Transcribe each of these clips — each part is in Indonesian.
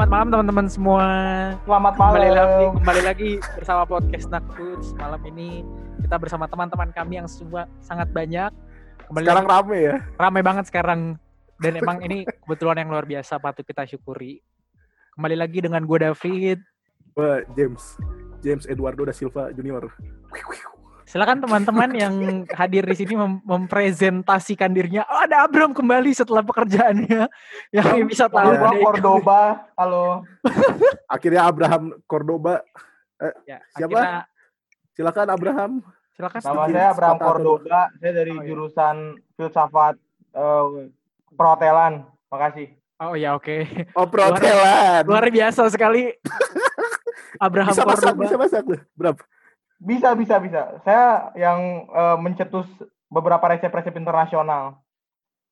Selamat malam teman-teman semua. Selamat malam. Kembali lagi, kembali lagi bersama podcast Naktuts. Malam ini kita bersama teman-teman kami yang semua sangat banyak. Kembali Sekarang lagi, rame ya. ramai banget sekarang dan emang ini kebetulan yang luar biasa patut kita syukuri. Kembali lagi dengan gue David. Wah, James. James Eduardo da Silva Junior. Silakan teman-teman yang hadir di sini mem- mempresentasikan dirinya. Oh, ada Abram kembali setelah pekerjaannya. Yang bisa tahu Ya. Cordoba, halo. Akhirnya Abraham Cordoba. Ya, Siapa? akhirnya- Silakan Abraham. silakan. Nama saya Abraham Cordoba, saya dari Oh, iya. jurusan filsafat eh, perhotelan. Makasih. Oh ya oke. Oh, perhotelan. Luar biasa sekali. Abraham Bisa masak, Cordoba. bisa masak. Berapa? Bisa, bisa, bisa. Saya yang eh, mencetus beberapa resep-resep internasional.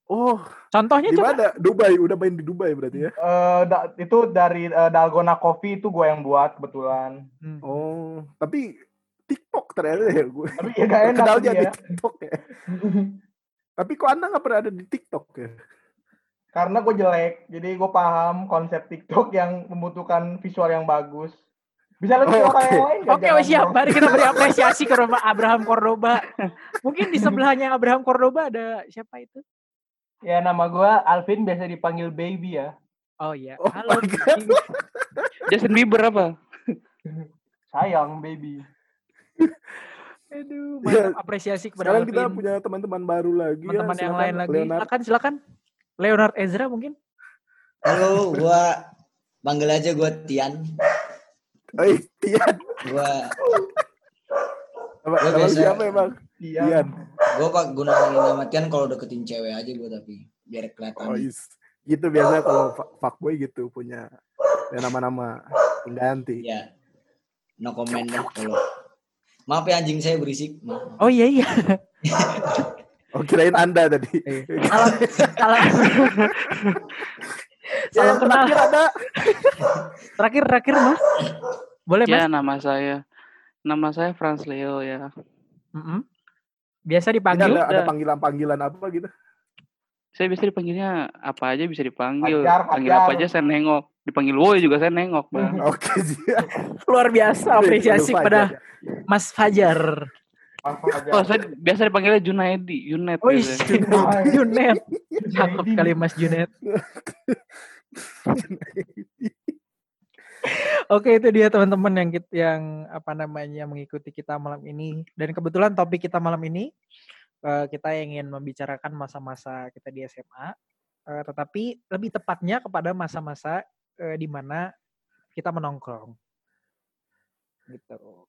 Oh, Contohnya di mana? Dubai. Udah main di Dubai berarti ya. Eh, da- itu dari eh, Dalgona Coffee itu gue yang buat kebetulan. Hmm. Oh, tapi TikTok ternyata ya gue. Tapi ya gak enak Kenalnya di dia. TikTok ya. Tapi kok Anda nggak pernah ada di TikTok ya? Karena gue jelek, jadi gue paham konsep TikTok yang membutuhkan visual yang bagus. Bisa lebih Oh, orang oke. yang lain? Oke, Jangan siap. Mari kita beri apresiasi ke Roma- Abraham Cordoba. Mungkin di sebelahnya Abraham Cordoba ada siapa itu? Ya nama gue Alvin biasa dipanggil Baby ya. Oh iya. Oh Halo. my God. Justin Bieber apa? Sayang Baby. Aduh, Ya, mantap apresiasi kepada Sekarang kita Alvin. punya teman-teman baru lagi ya. teman-teman yang Silakan, lain lagi. Leonard. Silakan, silakan. Leonard Ezra mungkin. Halo, gua panggil aja gua Tian. Eh, Tian. Gua Apa, Gua nama lu biasa- siapa emang? Iya. Tian. gua pak guna nama Tian kalau deketin cewek aja gua tapi biar kelihatan. Oh, is. Gitu biasa kalau fuckboy gitu punya ya, nama-nama pengganti. Iya. No comment deh kalau. Maaf ya anjing saya berisik. Maaf. Oh iya iya. Oh, kirain Anda tadi. Salam salam. salam Yang kenal. terakhir ada Terakhir terakhir Mas. Boleh Mas? Ya nama saya nama saya Franz Leo ya. Mm-mm. Biasa Ini dipanggil. ada, ada Udah. panggilan-panggilan apa gitu? Saya biasa dipanggilnya apa aja bisa dipanggil. Pacar, Panggil apa aja saya nengok. Dipanggil woi juga saya nengok, Bang. Oke. Luar biasa apresiasi aja. Mas Fajar. Langsung aja. Oh, saya biasa dipanggilnya Junaidi, Junet Oh, biasanya. Junet. Cakep kali Mas Junet. Oke itu dia teman-teman yang yang apa namanya mengikuti kita malam ini dan kebetulan topik kita malam ini eh, kita ingin membicarakan masa-masa kita di SMA eh, tetapi lebih tepatnya kepada masa-masa eh, di mana kita menongkrong gitu.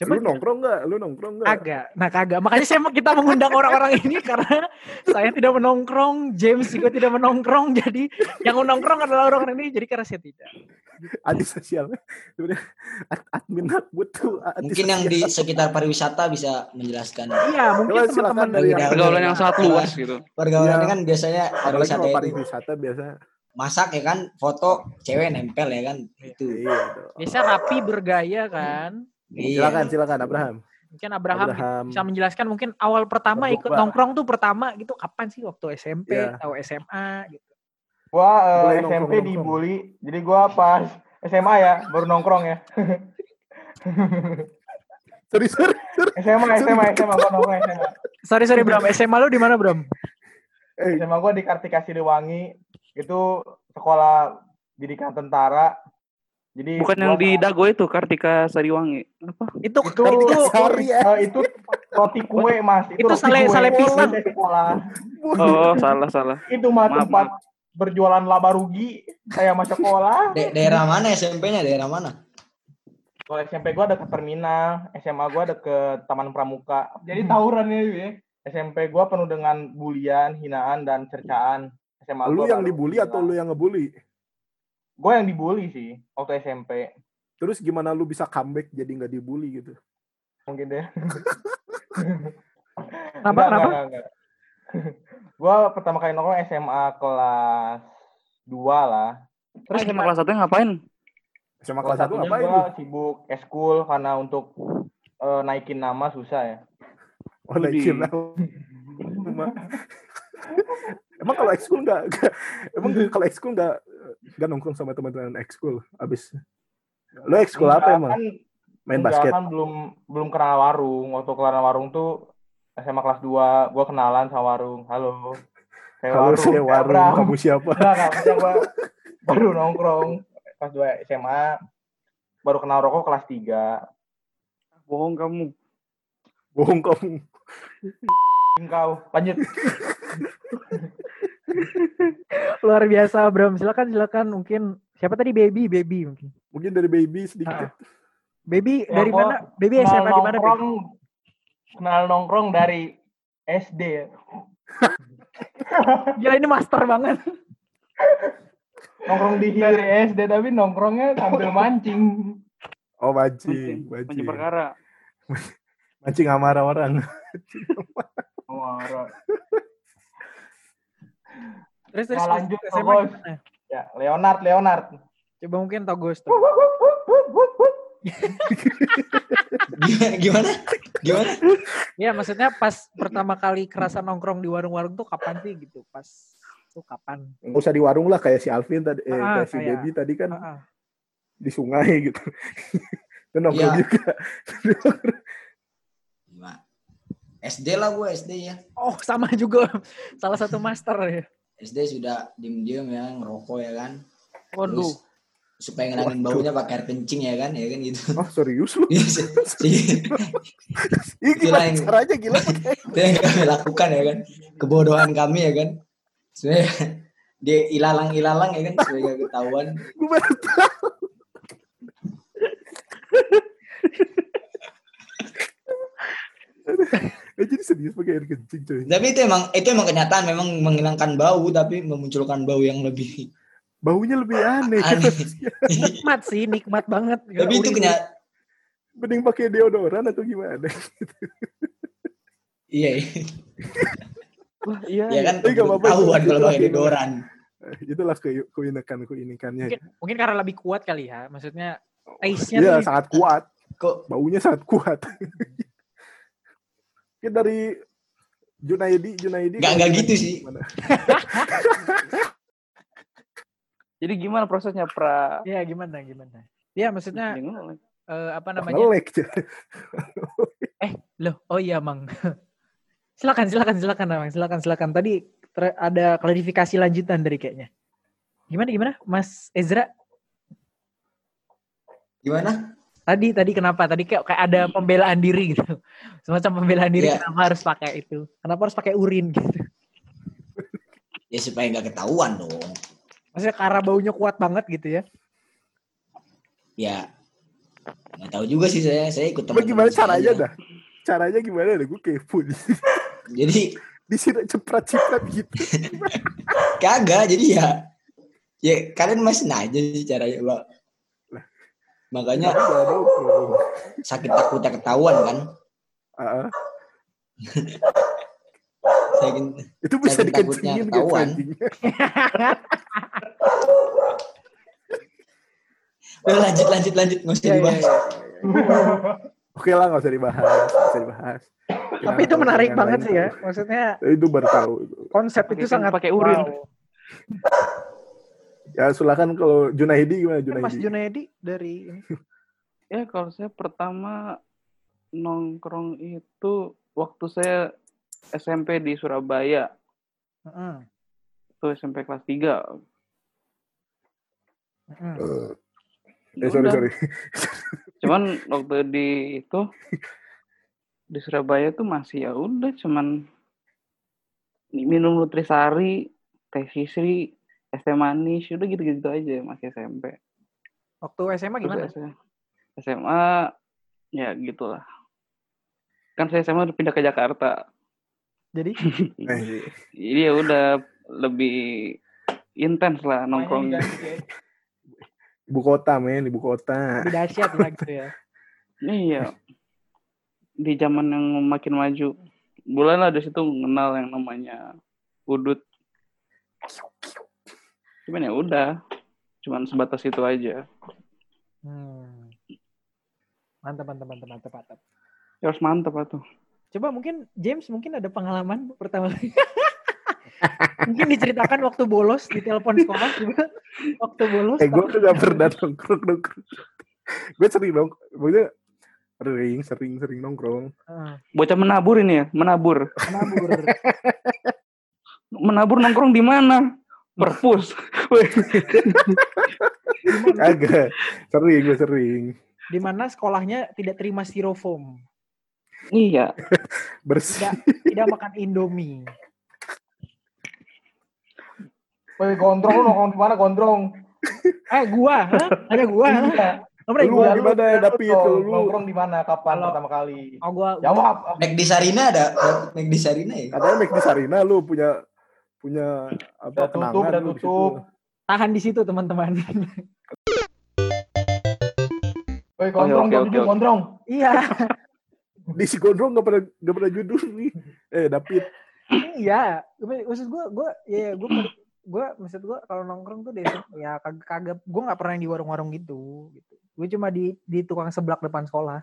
Lu nongkrong nggak? Lu nongkrong nggak? Kagak. Nah kagak. Makanya saya mau- kita mengundang orang-orang ini karena saya tidak menongkrong, James juga tidak menongkrong. Jadi yang menongkrong adalah orang-orang ini. Jadi karena saya tidak. Sebenarnya ad- admin butuh Mungkin yang di sekitar pariwisata bisa menjelaskan. Iya mungkin teman-teman dari Pergaulan yang sangat luas gitu. Pergaulannya Iya. kan biasanya pariwisata pariwisata biasa. masak ya kan, foto cewek nempel ya kan. Itu. Iya dong. biasa rapi bergaya kan. Iya. Silakan, silakan Abraham. Mungkin Abraham, Abraham. bisa menjelaskan mungkin awal pertama ikut nongkrong tuh pertama gitu kapan sih waktu SMP Iya. atau SMA gitu. Gua eh, Mulai SMP nongkrong-nongkrong. dibully, jadi gua pas SMA ya baru nongkrong ya. Sorry, sorry, sorry. SMA, SMA, SMA, gua nongkrong SMA. Sorry sorry Bram, SMA lu di mana Bram? Eh, SMA gua di Kartika Siliwangi, itu sekolah didikan tentara. Jadi Bukan yang di Dago itu Kartika Sariwangi. Apa? Itu itu itu Sorry ya. eh, itu roti kue mas itu, Itu roti sale- kue. sale pisang. Oh, salah salah. itu mah Maaf, tempat berjualan laba rugi saya masuk sekolah Da- daerah mana SMP-nya? Daerah mana? kalau SMP gua deket terminal SMA gua deket Taman Pramuka jadi tawuran ya SMP gua penuh dengan bulian hinaan dan cercaan SMA Lu gua yang dibully atau lu yang ngebully? Gue yang dibully sih waktu SMP Terus gimana lu bisa comeback jadi nggak dibully gitu? mungkin deh Kenapa, kenapa? gue pertama kali nongkrong SMA kelas 2 lah Terus SMA kelas 1 ngapain? SMA kelas satu gua itu? sibuk eskul karena untuk eh, naikin nama susah ya Oh, naikin nama. Emang kalau ekskul nggak, nggak- emang kalau ekskul nggak gak nongkrong sama teman-teman ekskul abis. Lo ekskul apa emang? kan- main basket? kan belum belum kenal warung. Waktu kelar warung tuh SMA kelas 2 gua kenalan sama warung. Halo. Saya kayak warung. Bram. kamu siapa? Enggak, enggak, maksudnya gua baru nongkrong. Kelas 2 SMA baru kenal rokok kelas 3 Bohong kamu. bohong kamu. Engkau lanjut Luar biasa, Bram. Silakan, silakan. Mungkin siapa tadi baby, baby mungkin. mungkin dari baby sedikit Baby Ya, dari mana? Baby kenal SMA di mana? Baby? nongkrong kenal nongkrong dari SD ya Gila ini master banget. nongkrong di dari SD tapi nongkrongnya sambil mancing oh Mancing, mancing mancing mancing perkara. mancing amarah orang Marah. Terus terus Nah, lanjut, SMA gimana? ya Leonard Leonard Coba mungkin Togos tuh. Gimana? Gimana? Ya maksudnya pas pertama kali kerasa nongkrong di warung-warung tuh kapan sih gitu? Pas tuh kapan? nggak usah di warung lah kayak si Alvin tadi eh, Ah, kayak si baby tadi kan Ah, ah. di sungai gitu kan nongkrong Iya. juga? SD lah gue SD ya. Oh sama juga. Salah satu master ya. SD sudah diem-diem ya ngerokok ya kan. Waduh. Terus supaya ngilangin baunya pakai air kencing ya kan ya kan gitu. oh serius lu Iya, Ini gimana Kirain. caranya gila pakai itu yang kami lakukan ya kan kebodohan kami ya kan sebenarnya dia ilalang ilalang ya kan supaya gak ketahuan gue baru tahu Eh, jadi serius pakai air kencing coy? Tapi itu emang itu emang kenyataan memang menghilangkan bau tapi memunculkan bau yang lebih baunya lebih aneh. Aneh. Nikmat sih, nikmat banget. Tapi itu urin- kenya mending pakai deodoran atau gimana? Iya. Wah, iya. ya kan? Tapi nggak apa-apa, ketahuan itu- kalau itu pakai deodoran. Eh, itulah ke keunikan keunikannya Mungkin, mungkin karena lebih kuat kali ya. Maksudnya taste-nya iya sangat kuat. Kok baunya sangat kuat Mungkin dari Junaidi Junaidi nggak Junaidi gitu sih. gimana? Jadi gimana prosesnya pra? Ya gimana gimana? Ya maksudnya eh, apa namanya? ngelek Loh, oh iya Mang. silakan silakan silakan Mang, silakan silakan. Tadi ter- ada klarifikasi lanjutan dari kayaknya. Gimana gimana? Mas Ezra gimana tadi tadi kenapa? Tadi kayak kayak ada pembelaan diri gitu. Semacam pembelaan diri Iya. kenapa harus pakai itu? Kenapa harus pakai urin gitu? ya supaya nggak ketahuan dong Maksudnya karena baunya kuat banget gitu ya. ya nggak tahu juga sih saya saya ikut teman gimana caranya dah caranya gimana dah gue kepo jadi disiram ceprat-ceprat gitu kagak jadi ya ya kalian masih nanya sih caranya. Makanya Nggak ada, bro. sakit takutnya ketahuan kan ah. sakit itu bisa Saking takutnya gitu ketahuan. Udah, lanjut lanjut lanjut nggak usah Iya, iya, dibahas iya. Oke lah nggak usah dibahas, nggak usah dibahas. Tapi itu menarik banget lain sih ya. Maksudnya Itu baru tahu. konsep itu sangat pakai urin. wow. Ya silakan kalau Junaidi gimana Kan Mas Junaidi? Junaidi dari ini. Ya kalau saya pertama nongkrong itu waktu saya SMP di Surabaya. Heeh. Itu SMP kelas 3. heeh. Eh sorry sorry. Cuman waktu di itu di Surabaya tuh masih ya udah cuman minum nutrisari, teh sisri, es teh manis, udah gitu-gitu aja masih SMP. Waktu SMA gimana? Terus S- SMA ya gitulah. Kan saya SMA udah pindah ke Jakarta. Jadi Eh, Jadi ya udah lebih intens lah nongkrong. ibu kota men, ibu kota. lebih dahsyat lah gitu ya. Iya. Di zaman yang makin maju. Bulan lah dari situ mengenal yang namanya udut. Cuman ya udah. Cuman sebatas itu aja. Hmm. Mantap, mantap, mantap, mantap, mantap. Ya harus mantep lah tuh. Coba mungkin James mungkin ada pengalaman pertama kali. Mungkin diceritakan waktu bolos di telepon sekolah juga. Waktu bolos. Eh gue tuh gak pernah nongkrong nongkrong. gue sering nong, maksudnya sering sering sering nongkrong. Ah, Bocah menabur ini ya, menabur. menabur. Menabur nongkrong di mana? Perpus. Agak sering gue sering Di mana sekolahnya tidak terima styrofoam. iya. bersih. Tidak tidak makan Indomie. Woi, gondrong lu nongkrong di mana gondrong? Eh gua, hah? ada gua. hah? Iya. Lu gua. di mana ya, dong, Kalau lu- Nongkrong di mana? Kapan Kalau- pertama kali? Oh gua, gua Jawab. Mac di Sarina ada Mac di Sarina ya? Katanya Mac di Sarina lu punya punya apa Udah tutup, kenangan udah tutup. tahan di situ teman-teman. Woi, gondrong, jawab jujur, oke. gondrong. iya, Di si Gondrong gak pernah gak pernah judul nih. Eh David, iya. Maksud gua, gua, ya, ya gua, gua, maksud gua kalau nongkrong tuh deh, ya kagak, kagak, gua nggak pernah yang di warung-warung gitu. gitu. Gue cuma di di tukang seblak depan sekolah.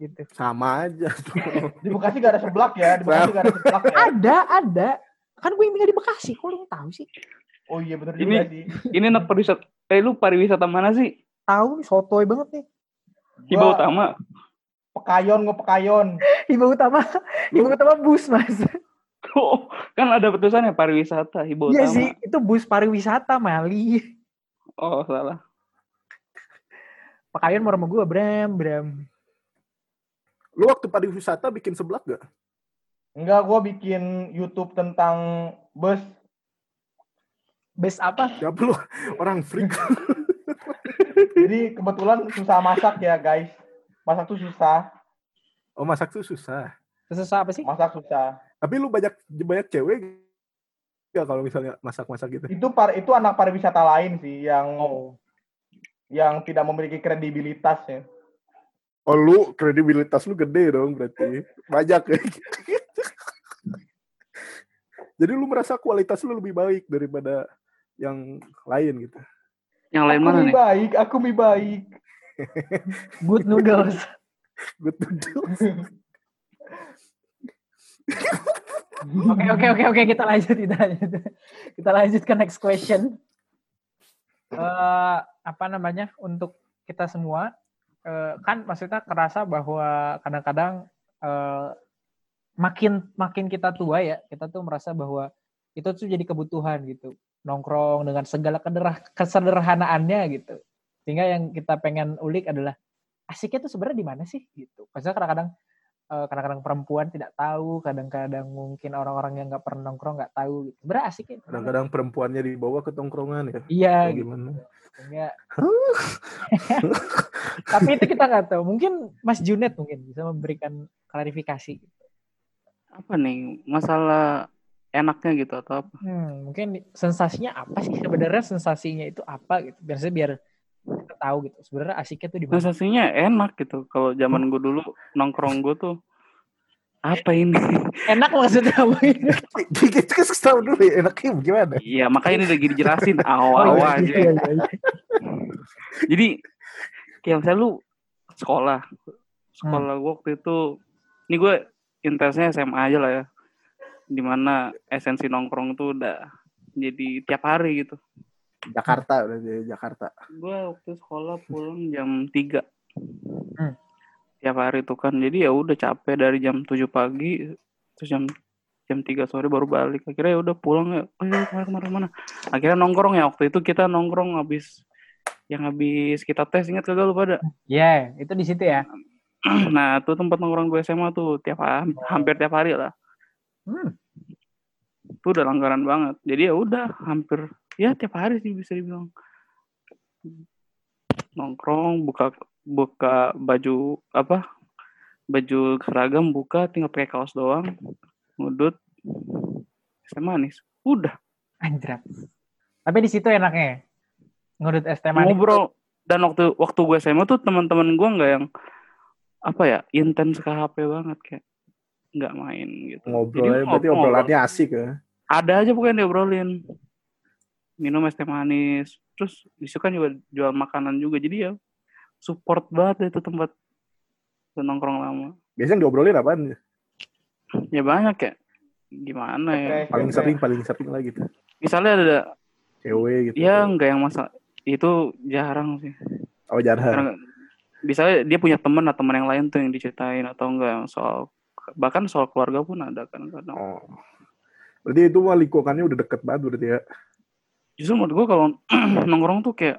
Gitu. sama aja tuh. Di Bekasi gak ada seblak ya? Di Bekasi gak ada seblak ya? Ada, ada. Kan gue yang tinggal di Bekasi, kok lu nggak tahu sih? Oh iya bener Ini- juga sih. Ini anak pariwisata. Eh lu pariwisata mana sih? Tahu nih, sotoy banget nih. Hiba Gua- utama. Pekayon, nge pekayon. Ibu utama, ibu utama bus mas. Oh, kan ada petusannya pariwisata, hiba utama. Iya sih, itu bus pariwisata Mali. Oh, salah. Pekayon mau sama gue, Bram, Bram. Lu waktu pariwisata bikin seblak gak? Enggak, gua bikin YouTube tentang bus. Bus apa? Siapa lu? Orang freak. Jadi kebetulan susah masak ya guys. Masak tuh susah. Oh masak tuh susah. Susah apa sih? Masak susah. Tapi lu banyak banyak cewek ya kalau misalnya masak-masak gitu. Itu par itu anak pariwisata lain sih yang Oh. yang tidak memiliki kredibilitas ya. Oh lu kredibilitas lu gede dong berarti. Banyak ya. Jadi lu merasa kualitas lu lebih baik daripada yang lain gitu. Yang lain aku mana nih? baik, aku mie baik. Good noodles. Good noodles. Oke oke oke oke kita lanjut kita lanjut kita lanjut ke next question. Eh apa namanya untuk kita semua eh, kan maksudnya kerasa bahwa kadang-kadang eh, makin makin kita tua ya kita tuh merasa bahwa itu tuh jadi kebutuhan gitu nongkrong dengan segala kederah, kesederhanaannya gitu sehingga yang kita pengen ulik adalah asiknya tuh sebenarnya di mana sih gitu maksudnya kadang-kadang eh, kadang-kadang perempuan tidak tahu, kadang-kadang mungkin orang-orang yang nggak pernah nongkrong nggak tahu gitu. Sebenarnya asiknya di mana? Kadang-kadang perempuannya dibawa ke tongkrongan ya. Iya Atau gitu. gimana? Sehingga- Tapi itu kita nggak tahu. Mungkin Mas Junet mungkin bisa memberikan klarifikasi. Apa nih? Masalah enaknya gitu atau apa? Hmm, mungkin sensasinya apa sih sebenarnya sensasinya itu apa gitu. Biasanya biar kita tahu gitu. Sebenarnya asiknya tuh di mana? Sensasinya enak gitu. Kalau zaman gue dulu nongkrong gue tuh apa ini? Enak maksudnya apa ini? Kita kasih tahu dulu ya enaknya gimana. Iya makanya ini lagi dijelasin Oh, awal iya, aja. iya, iya, iya. Jadi kayak misalnya lu sekolah, sekolah gue waktu itu, ini gue intensnya SMA aja lah ya, di mana esensi nongkrong tuh udah jadi tiap hari gitu. Jakarta udah di Jakarta. Gue waktu sekolah pulang jam 3 Hmm. tiap hari tuh kan, jadi ya udah capek dari jam 7 pagi, terus jam jam 3 sore baru balik. Akhirnya ya udah pulang ya, ayo ke mana ke mana ke mana. Akhirnya nongkrong ya waktu itu kita nongkrong habis yang habis kita tes ingat kagak lu pada? Iya, itu di situ ya. nah tuh tempat nongkrong gue SMA tuh tiap ha- hampir tiap hari lah Hmm. tuh udah langgaran banget jadi ya udah hampir ya tiap hari sih bisa dibilang nongkrong buka buka baju apa baju seragam buka tinggal pakai kaos doang ngudut SMA nih udah Anjrat. Tapi di situ enaknya. Ngurut es teh manis. ngobrol dan waktu waktu gue SMA tuh teman-teman gue nggak yang apa ya intens ke HP banget kayak nggak main gitu Ngobrolnya Jadi berarti ngobrol. obrolannya asik ya. ada aja pokoknya diobrolin minum es teh manis terus di situ kan juga jual makanan juga jadi ya support banget itu tempat buat nongkrong lama Biasanya diobrolin apaan? ya banyak ya gimana ya? SMP. Paling sering, paling sering lah gitu. Misalnya ada Cewek gitu. ya enggak yang masa itu jarang sih. Oh jarang. Karena misalnya dia punya teman atau teman yang lain tuh yang diceritain atau enggak soal bahkan soal keluarga pun ada kan kadang. Oh. Berarti itu mah lingkungannya udah deket banget berarti ya. Justru menurut gue kalau nongkrong tuh kayak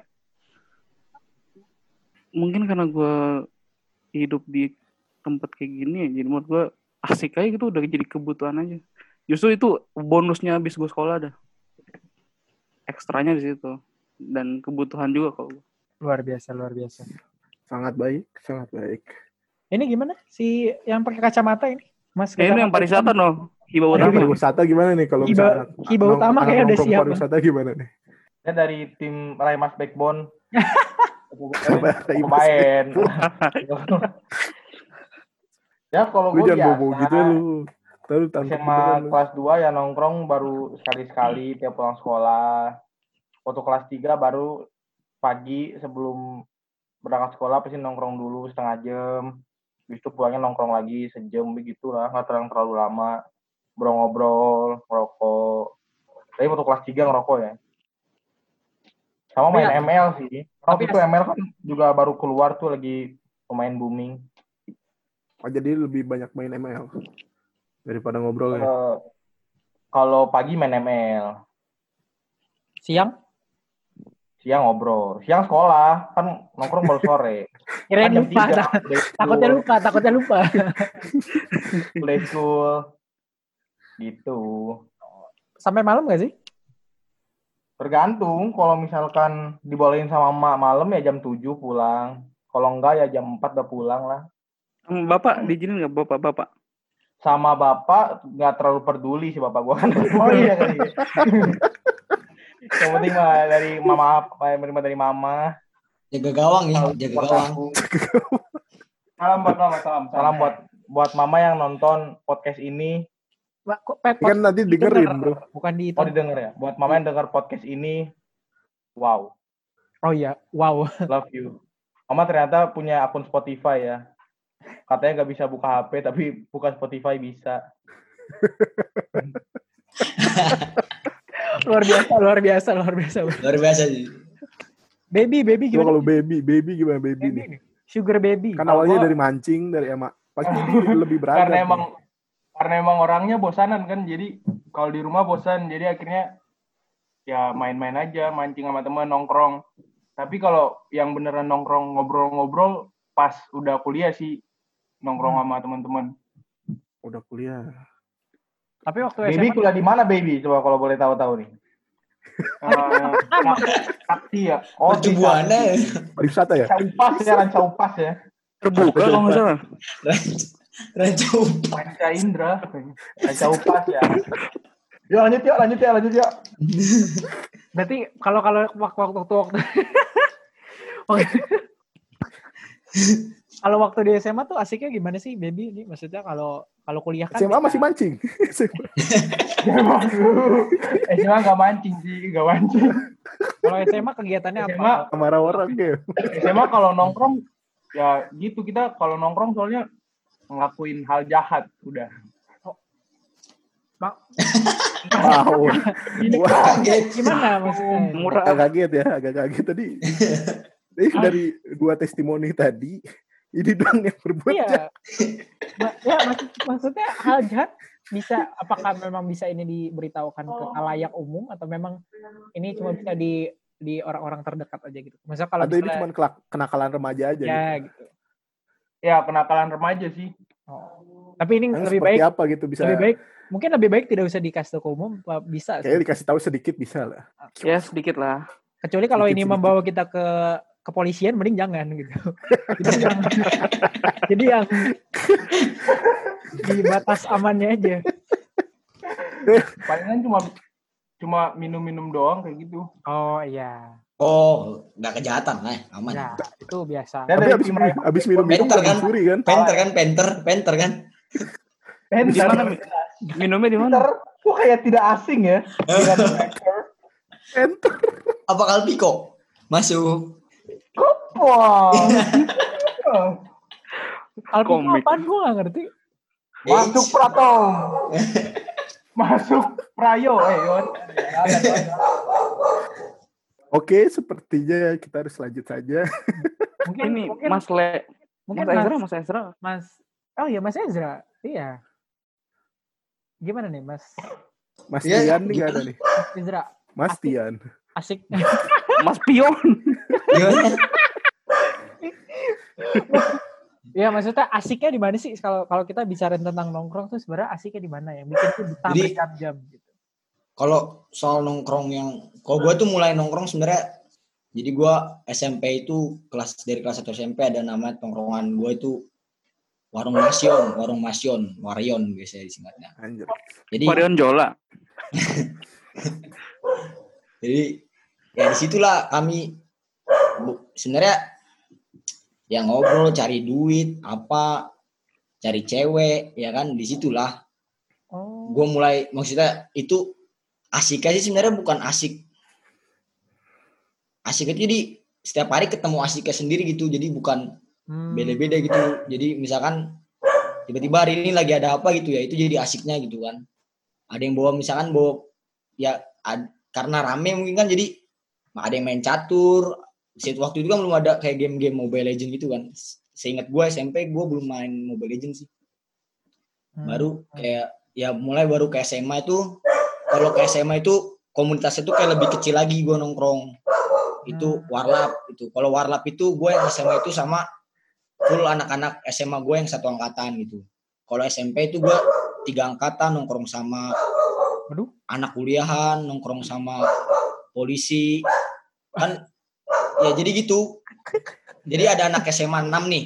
mungkin karena gue hidup di tempat kayak gini ya, jadi menurut gue asik aja gitu udah jadi kebutuhan aja. Justru itu bonusnya habis gue sekolah ada. Ekstranya di situ dan kebutuhan juga kalau. Luar biasa, luar biasa. Sangat baik, sangat baik. Ini gimana si yang pakai kacamata ini? Mas Ya, ini yang pariwisata no, Aduh, utama. Pariwisata gimana nih kalau Hiba- hiba nong- utama anak kayak udah siap. Pariwisata gimana nih? Saya dari tim Raimas Backbone. Pemain. ya kalau gue jangan bobo gitu lu. Terus SMA beneran lu. kelas 2 ya nongkrong baru sekali-sekali tiap pulang sekolah. Waktu kelas 3 baru pagi sebelum berangkat sekolah pasti nongkrong dulu setengah jam. Habis itu pulangnya nongkrong lagi sejam begitu lah, nggak terlalu terlalu lama. Ngobrol-ngobrol, ngerokok. Tapi waktu kelas 3 ngerokok ya. Sama main ya- ML sih. Waktu tapi itu ya- ML kan juga baru keluar tuh lagi pemain booming. Oh, jadi lebih banyak main ML daripada ngobrol ya. Eh, kalau pagi main ML, Siang? Siang ngobrol, siang sekolah kan nongkrong baru sore. Kirain Kan lupa. tak- Takutnya lupa, takutnya lupa. play school, gitu. Sampai malam gak sih? Tergantung kalau misalkan dibolehin sama emak malam ya jam 7 pulang. Kalau enggak ya jam 4 udah pulang lah. Hmm, Bapak diizinin nggak bapak-bapak? Sama bapak nggak terlalu peduli sih bapak gua kan. Oh iya kali. Yang penting mah dari mama menerima dari mama. Jaga gawang ya, jaga gawang. Salam buat mama, salam. Salam buat buat mama yang nonton podcast ini. Wah, kok pet Kan nanti dengerin, Bro. Bukan di itu. Oh didengar ya. Buat mama yang dengar podcast ini, wow, Oh iya, wow. love you. Mama ternyata punya akun Spotify ya. Katanya nggak bisa buka HP, tapi buka Spotify bisa. luar biasa, luar biasa, luar biasa. Luar biasa sih. Baby, baby gimana? kalau baby, baby gimana baby Baby nih? Sugar baby. Kan awalnya gua- dari mancing, dari emak. Pasti lebih beragam. Karena emang karena emang orangnya bosanan kan, jadi kalau di rumah bosan, jadi akhirnya ya main-main aja, mancing sama teman nongkrong. Tapi kalau yang beneran nongkrong ngobrol-ngobrol pas udah kuliah sih nongkrong sama teman-teman. udah kuliah. Tapi waktu Baby SMA kuliah di mana baby? Coba kalau boleh tahu-tahu nih. Eh, Sakti ya. Oh, di buana. Pariwisata ya? Ranca Upas ya, Ranca Upas ya. Terbuka kalau nggak salah. Ranca Panca Indra. Ranca Upas ya. Yuk lanjut yuk, lanjut ya, lanjut yuk. berarti kalau kalau waktu waktu waktu waktu kalau waktu di SMA tuh asiknya gimana sih baby ini maksudnya kalau kalau kuliah kan SMA masih mancing. Eh, cuma nggak mancing sih, nggak mancing. kalau SMA kegiatannya apa? SMA Marah orang ya. SMA kalau nongkrong ya gitu kita kalau nongkrong soalnya ngelakuin hal jahat udah. Ma- Wow. Ini Wah. Kaget. gimana maksudnya? Murah. Agak kaget ya, agak kaget tadi. Jadi dari dua testimoni tadi, ini doang yang berbuat Iya. jahat. Ma- ya maksud, maksudnya hal jahat bisa apakah memang bisa ini diberitahukan ke halayak umum atau memang ini cuma bisa di di orang-orang terdekat aja gitu. Maksudnya kalau Atau ini misalnya cuma kelak- kenakalan remaja aja. ya gitu. gitu. Ya kenakalan remaja sih. Oh. Tapi ini Yang lebih seperti baik apa gitu bisa lebih baik mungkin lebih baik tidak usah dikasih ke umum apa bisa kayaknya dikasih tahu sedikit bisa lah. Ya sedikit lah. kecuali kalau ini Sedikit-sedikit. membawa kita ke kepolisian mending jangan gitu jadi yang jadi yang di batas amannya aja Palingan cuma cuma minum-minum doang kayak gitu. oh iya Oh, nggak kejahatan lah, aman. ya itu biasa Dan Tapi dari abis, abis minum minum Bentar gak kan? dicuri kan? Penter kan, penter, penter kan. Mi? Minumnya di mana? Kok kayak tidak asing ya. Dengan Twitter. Enter. Apa Kalpiko? Masuk. Wow. Alpiko Komik. apaan gue gak ngerti Masuk Prato. masuk prayo eh Yon. Oke, sepertinya kita harus lanjut saja. Mungkin Ini mungkin, Mas Le, mungkin Mas Mas, Ezra, Mas Ezra. Mas Oh iya Mas Ezra. Iya. Gimana nih Mas Mas Iya, Tian nih nggak ada gimana? nih. Mas Ezra? Mas Asik. Tian. Asik. Mas Pion. Gimana? Iya maksudnya asiknya di mana sih kalau kalau kita bicara tentang nongkrong tuh sebenarnya asiknya di mana yang bikin tuh betah berjam-jam gitu. Kalau soal nongkrong yang, kalau gue tuh mulai nongkrong sebenarnya, jadi gue SMP itu kelas dari kelas 1 SMP ada nama tongkrongan gue itu warung Masion, warung Masion, Warion biasanya disingkatnya. Anjir. Jadi Marion Jola. jadi ya di situlah kami sebenarnya yang ngobrol cari duit apa cari cewek ya kan di situlah Oh. gue mulai maksudnya itu asiknya sih sebenarnya bukan asik asik itu jadi setiap hari ketemu asiknya sendiri gitu jadi bukan Hmm. beda-beda gitu jadi misalkan tiba-tiba hari ini lagi ada apa gitu ya itu jadi asiknya gitu kan ada yang bawa misalkan bawa ya ad- karena rame mungkin kan jadi ada yang main catur Saat waktu itu kan belum ada kayak game-game Mobile Legend gitu kan seingat gue SMP gue belum main Mobile Legend sih Hmm. baru kayak ya mulai baru ke SMA itu kalau ke SMA itu komunitasnya tuh kayak lebih kecil lagi gue nongkrong itu Hmm. warlap itu kalau warlap itu gue yang SMA itu sama full anak-anak SMA gue yang satu angkatan gitu kalau SMP itu gue tiga angkatan nongkrong sama Aduh. anak kuliahan nongkrong sama polisi kan ya jadi gitu. Jadi ada anak SMA 6 nih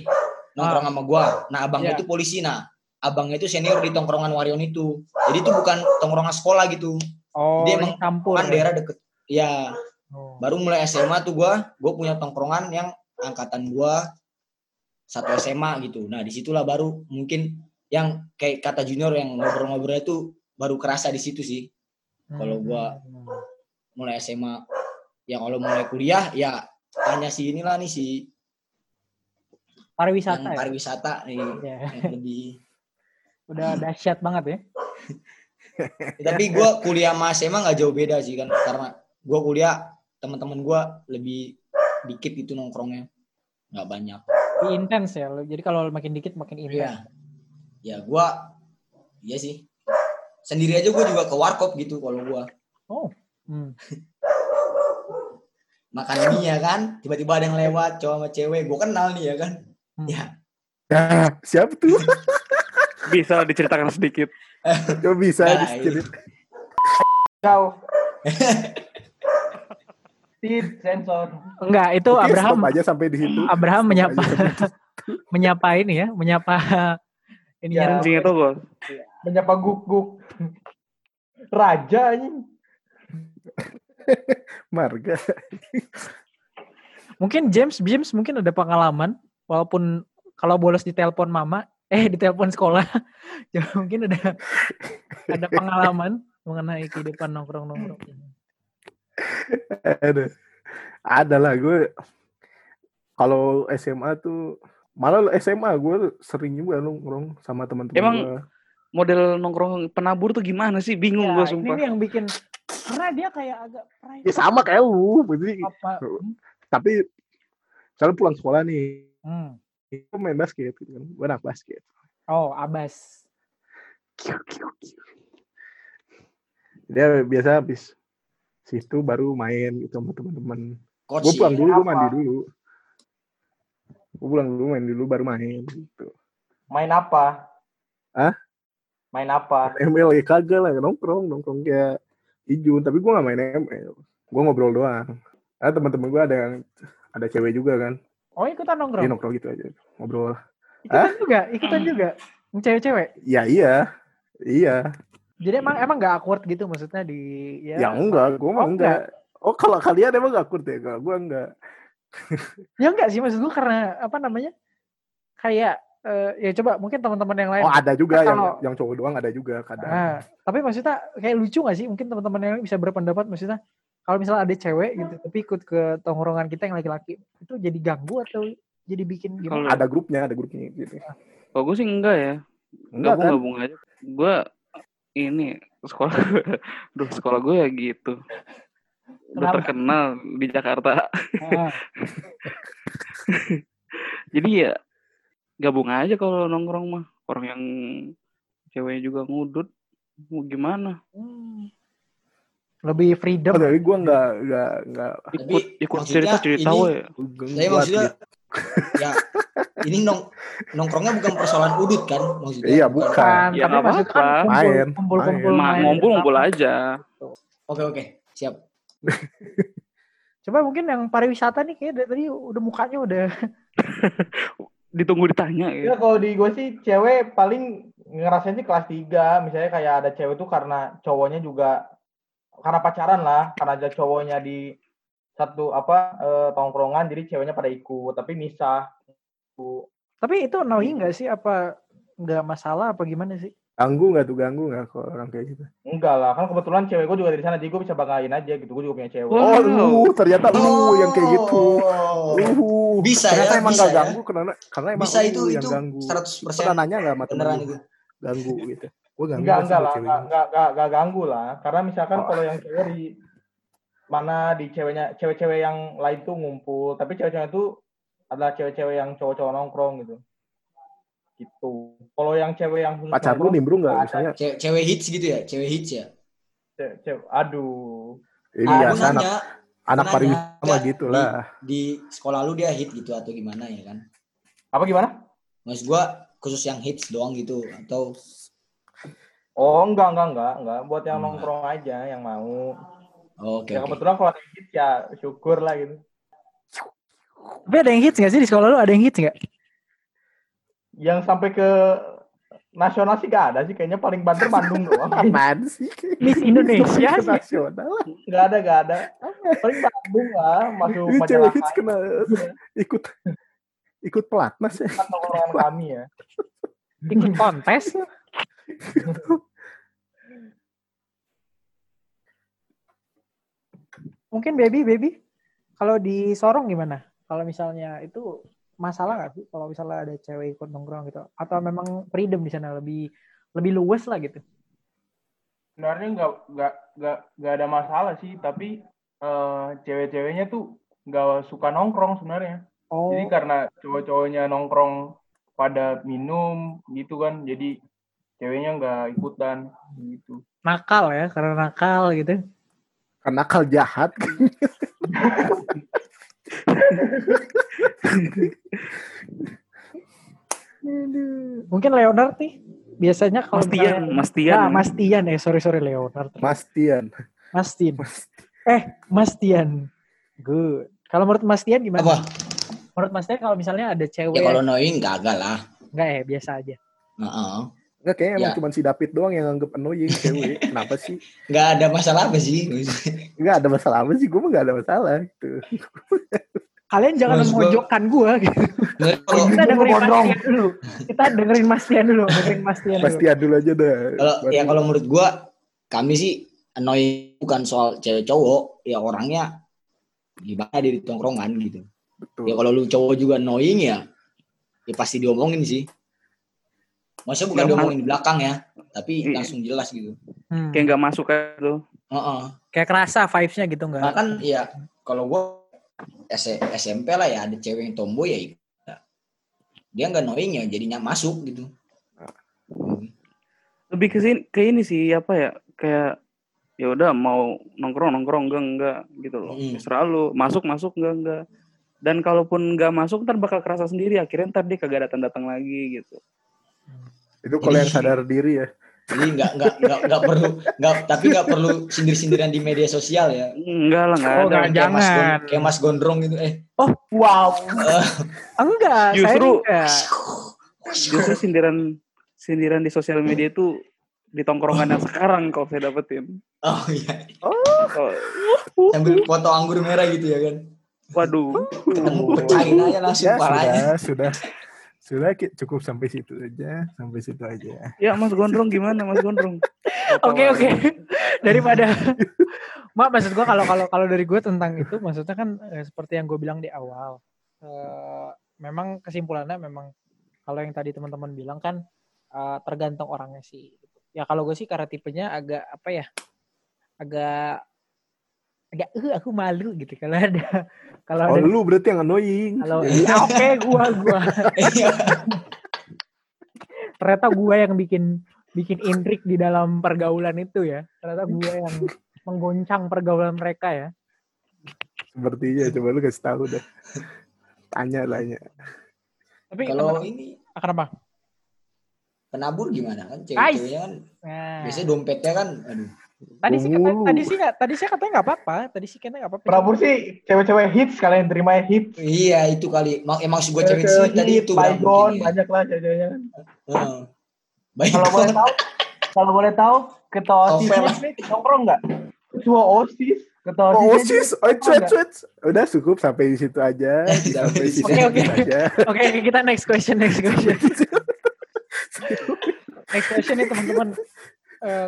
nongkrong sama gue nah abangnya Iya. itu polisi nah. Abangnya itu senior di tongkrongan Warion itu. Jadi itu bukan tongkrongan sekolah gitu. Oh, Dia emang campur. kan daerah deket. Ya. Oh. baru mulai SMA tuh gua gue punya tongkrongan yang angkatan gua satu SMA gitu. Nah di situlah baru mungkin yang kayak kata junior yang ngobrol-ngobrolnya tuh baru kerasa di situ sih. Kalau gua- Hmm. mulai SMA yang kalau mulai kuliah ya tanya si inilah nih si pariwisata yang ya? pariwisata nih Ya. yang lebih Udah dahsyat banget ya. tapi gua kuliah sama SMA nggak jauh beda sih kan karena gua kuliah teman-teman gua lebih dikit gitu nongkrongnya nggak banyak Lebih intens ya. Jadi kalau makin dikit makin intens. Iya. Ya gua iya sih. Sendiri aja gua juga ke warkop gitu kalau gua. Oh. Hmm. Makan mie ya kan, tiba-tiba ada yang lewat cowok sama cewek, gua kenal nih ya kan. Hmm. Ya, Ya, siapa tuh? Bisa diceritakan sedikit. Coba bisa Nah, dicerit. Kau. Tit, sensor. Enggak, itu Oke, Abraham aja sampai di situ. Abraham Stop menyapa menyapa ini ya, menyapa ini Ya. ya. Anjing itu bos. Menyapa guk-guk. Raja anjing. Marga. Mungkin James James mungkin ada pengalaman walaupun kalau bolos di telepon mama, eh di telepon sekolah, ya mungkin ada ada pengalaman mengenai kehidupan nongkrong-nongkrong. ada ada lah gue kalau SMA tuh malah SMA gue sering juga nongkrong sama teman-teman Emang gue. Model nongkrong penabur tuh gimana sih? Bingung Ya, gue ini sumpah. nih yang bikin karena dia kayak agak private Ya sama kayak lu, berarti apa. tapi misalnya pulang sekolah nih, Hmm. gue main basket gitu kan, gue anak basket. Oh, Abas. Kiu, kiu, kiu. Dia biasa habis situ baru main gitu sama teman-teman. Gue pulang dulu, gue mandi dulu. Gue pulang dulu main dulu baru main gitu. Main apa? Hah? Main apa? ML ya kagak lah nongkrong nongkrong kayak Ijun tapi gue gak main ML gue ngobrol doang. Ada teman-teman gue ada yang ada cewek juga kan. Oh, ikutan nongkrong. nongkrong gitu aja. Ngobrol. Ikutan juga, ikutan juga. Cewek-cewek. ya iya. Iya. Jadi emang emang gak awkward gitu maksudnya di ya. ya, enggak. Gue mah Oh, enggak. oh kalau kalian emang gak akut ya? Kalau gue enggak. Ya enggak sih. Maksud gue karena apa namanya? Kayak eh, ya coba mungkin teman-teman yang lain. oh ada juga yang Kalau- yang cowok doang ada juga kadang Nah, tapi maksudnya kayak lucu gak sih? Mungkin teman-teman yang lain bisa berpendapat maksudnya kalau misalnya ada cewek gitu tapi ikut ke tongkrongan kita yang laki-laki itu jadi ganggu atau jadi bikin gimana? Kalau ada grupnya ada grupnya gitu kalau gue sih enggak ya. enggak kan Gabung-gabung aja. Gue ini sekolah duh sekolah gue ya gitu udah Kenapa? terkenal di Jakarta Ah, jadi ya gabung aja kalau nongkrong mah orang yang ceweknya juga ngudut mau gimana hmm. Lebih freedom. Oh, tapi gue nggak nggak nggak Tapi ikut ikut cerita cerita ini- we Saya buat maksudnya ya ini nong nongkrongnya bukan persoalan udut kan maksudnya. Iya, bukan. Kan, Ya, tapi maksudnya kan kumpul, Main, kumpul, kumpul, main. Ma- main. ngumpul ngumpul aja Oke oke siap. Coba mungkin yang pariwisata nih kayak dari tadi udah mukanya udah ditunggu ditanya Ya ya kalau di gue sih cewek paling ngerasain sih kelas 3 misalnya kayak ada cewek tuh karena cowoknya juga karena pacaran lah. Karena ada cowoknya di satu apa eh, tongkrongan jadi ceweknya pada ikut. Tapi misah. Tapi itu annoying nggak sih? Apa nggak masalah? Apa gimana sih? Ganggu nggak tuh ganggu nggak kalau orang kayak gitu? enggak lah kan kebetulan cewek gue juga dari sana jadi gue bisa banggain aja gitu gue juga punya cewek. Oh, lu ternyata lu yang kayak gitu. Oh. Uh, Bisa ternyata ya, emang bisa nggak ya. ganggu karena karena emang Bisa itu yang itu ganggu. 100% Pernah nanya nggak sama temen itu. Ganggu gitu. Gue ganggu enggak enggak lah enggak, enggak, enggak, enggak ganggu lah karena misalkan Oh. kalau yang cewek di mana di ceweknya cewek-cewek yang lain tuh ngumpul tapi cewek-cewek itu adalah cewek-cewek yang cowok-cowok nongkrong gitu gitu kalau yang cewek yang khusus Pacar lu nimbrung nggak misalnya? Cewek, cewek hits gitu ya, cewek hits ya. ce- ce- aduh Ini aku anak anak pariwisata gitu lah. di sekolah lu dia hit gitu atau gimana ya kan? apa gimana Maksud gua khusus yang hits doang gitu atau oh enggak enggak enggak enggak buat yang Enggak. nongkrong aja yang mau oh, oke ya oke. kebetulan kalau ada yang hits ya syukur lah gitu Tapi ada yang hits nggak sih di sekolah lu ada yang hits nggak? Yang sampai ke nasional sih gak ada sih kayaknya paling banter Bandung doang Apaan sih? Miss Indonesia Ke sih. nasional. nggak ada nggak ada paling Bandung lah masuk Ini cewek hits kena ikut ikut pelatnas ya. tongkrongan kami ya Ikut kontes. Mungkin baby baby kalau di Sorong gimana? Kalau misalnya itu masalah nggak sih kalau misalnya ada cewek ikut nongkrong gitu? Atau memang freedom di sana lebih lebih luas lah gitu? sebenarnya nggak nggak nggak nggak ada masalah sih tapi eh, cewek-ceweknya tuh nggak suka nongkrong sebenarnya Oh, jadi karena cowok-cowoknya nongkrong pada minum gitu kan jadi ceweknya nggak ikutan gitu nakal ya karena nakal gitu. Karena akal jahat. Mungkin Leonard nih biasanya kalau Mas Tian misalnya- Mas Tian Ah, Mas Tian eh sorry sorry Leonard. Mas Tian. Mas Tian. Eh, Mas Tian. Good. Kalau menurut Mas Tian gimana? Apa? Menurut Mas Tian kalau misalnya ada cewek Ya kalau annoying gagal lah. enggak ya biasa aja. Heeh. Enggak kayaknya emang Ya. cuma si David doang yang anggap annoying cewek. Kenapa sih? Nggak ada masalah apa sih? Enggak ada masalah apa sih? Gue mah enggak ada masalah gitu. Kalian jangan Mas, gua- memojokkan gua gitu. Kalau Kita dengerin Mas. Tian dulu. Kita dengerin Mas Tian dulu, dengerin Mas Tian Mas dulu. Tian dulu aja dah. kalau ya kalau menurut gua kami sih annoying bukan soal cewek cowok, ya orangnya gimana di tongkrongan gitu. betul. Ya kalau lu cowok juga annoying ya, ya pasti diomongin sih. Maksudnya bukan Ya, diomongin di belakang ya, tapi Iya. langsung jelas gitu. Hmm. kayak nggak masuk kayak gitu Heeh. Kayak kerasa vibes-nya gitu enggak? Nah kan ya kalau gua SMP lah ya ada cewek yang tomboy ya ikut. dia nggak annoying ya jadinya masuk gitu. lebih ke sini ke ini sih apa ya kayak ya udah mau nongkrong nongkrong enggak enggak gitu loh Mm. terserah lu masuk masuk enggak enggak dan kalaupun enggak masuk ntar bakal kerasa sendiri akhirnya ntar dia kagak datang datang lagi gitu Itu kalau yang sadar diri ya. Jadi nggak nggak nggak nggak perlu nggak tapi nggak perlu sindir-sindiran di media sosial ya. enggak lah enggak Oh, ada. Kayak Mas, Gon- Jangan. kayak Mas Gondrong gitu eh. wow Enggak, saya Justru- enggak. justru sindiran sindiran di sosial media itu di tongkrongan yang sekarang kalau saya dapetin Oh iya. Kalau- Sambil foto anggur merah gitu ya kan. waduh Ketemu pecahin aja langsung Ya, parahnya. sudah, sudah. Sudah cukup sampai situ aja, sampai situ aja. ya Mas Gondrong gimana Mas Gondrong Oke oke. Daripada Mak maksud gua kalau kalau kalau dari gue tentang itu maksudnya kan eh, seperti yang gue bilang di awal. Eh, memang kesimpulannya memang kalau yang tadi teman-teman bilang kan eh, tergantung orangnya sih. gitu. ya kalau gue sih karena tipenya agak apa ya agak agak eh aku malu gitu kalau ada kalau Oh ada lu berarti yang annoying. kalau ya, oke gua gua Iya. ternyata gua yang bikin bikin intrik di dalam pergaulan itu ya ternyata gua yang menggoncang pergaulan mereka ya Sepertinya coba lu kasih tahu deh. Tanya tanya. tapi Kalau ini kenapa penabur gimana kan cewek-ceweknya kan nah, biasanya dompetnya kan aduh tadi sih kata, Mulu. tadi sih nggak tadi sih katanya nggak apa-apa tadi sih katanya nggak apa-apa Penabur sih cewek-cewek hits kalian terima hits. iya itu kali emang, emang sih gue cewek sih tadi itu Baygon, mungkin ya. banyak lah cewek-ceweknya. Heeh. Baik. Kalau boleh tahu, kalau boleh tahu ketua. OSIS nongkrong nggak? Ketua OSIS, ketua Oh, OSIS. osis, oh, cuet, cuet. Udah cukup sampai di situ aja. sampai di situ Oke, oke. oke oke, kita next question next question next question nih teman-teman Eh,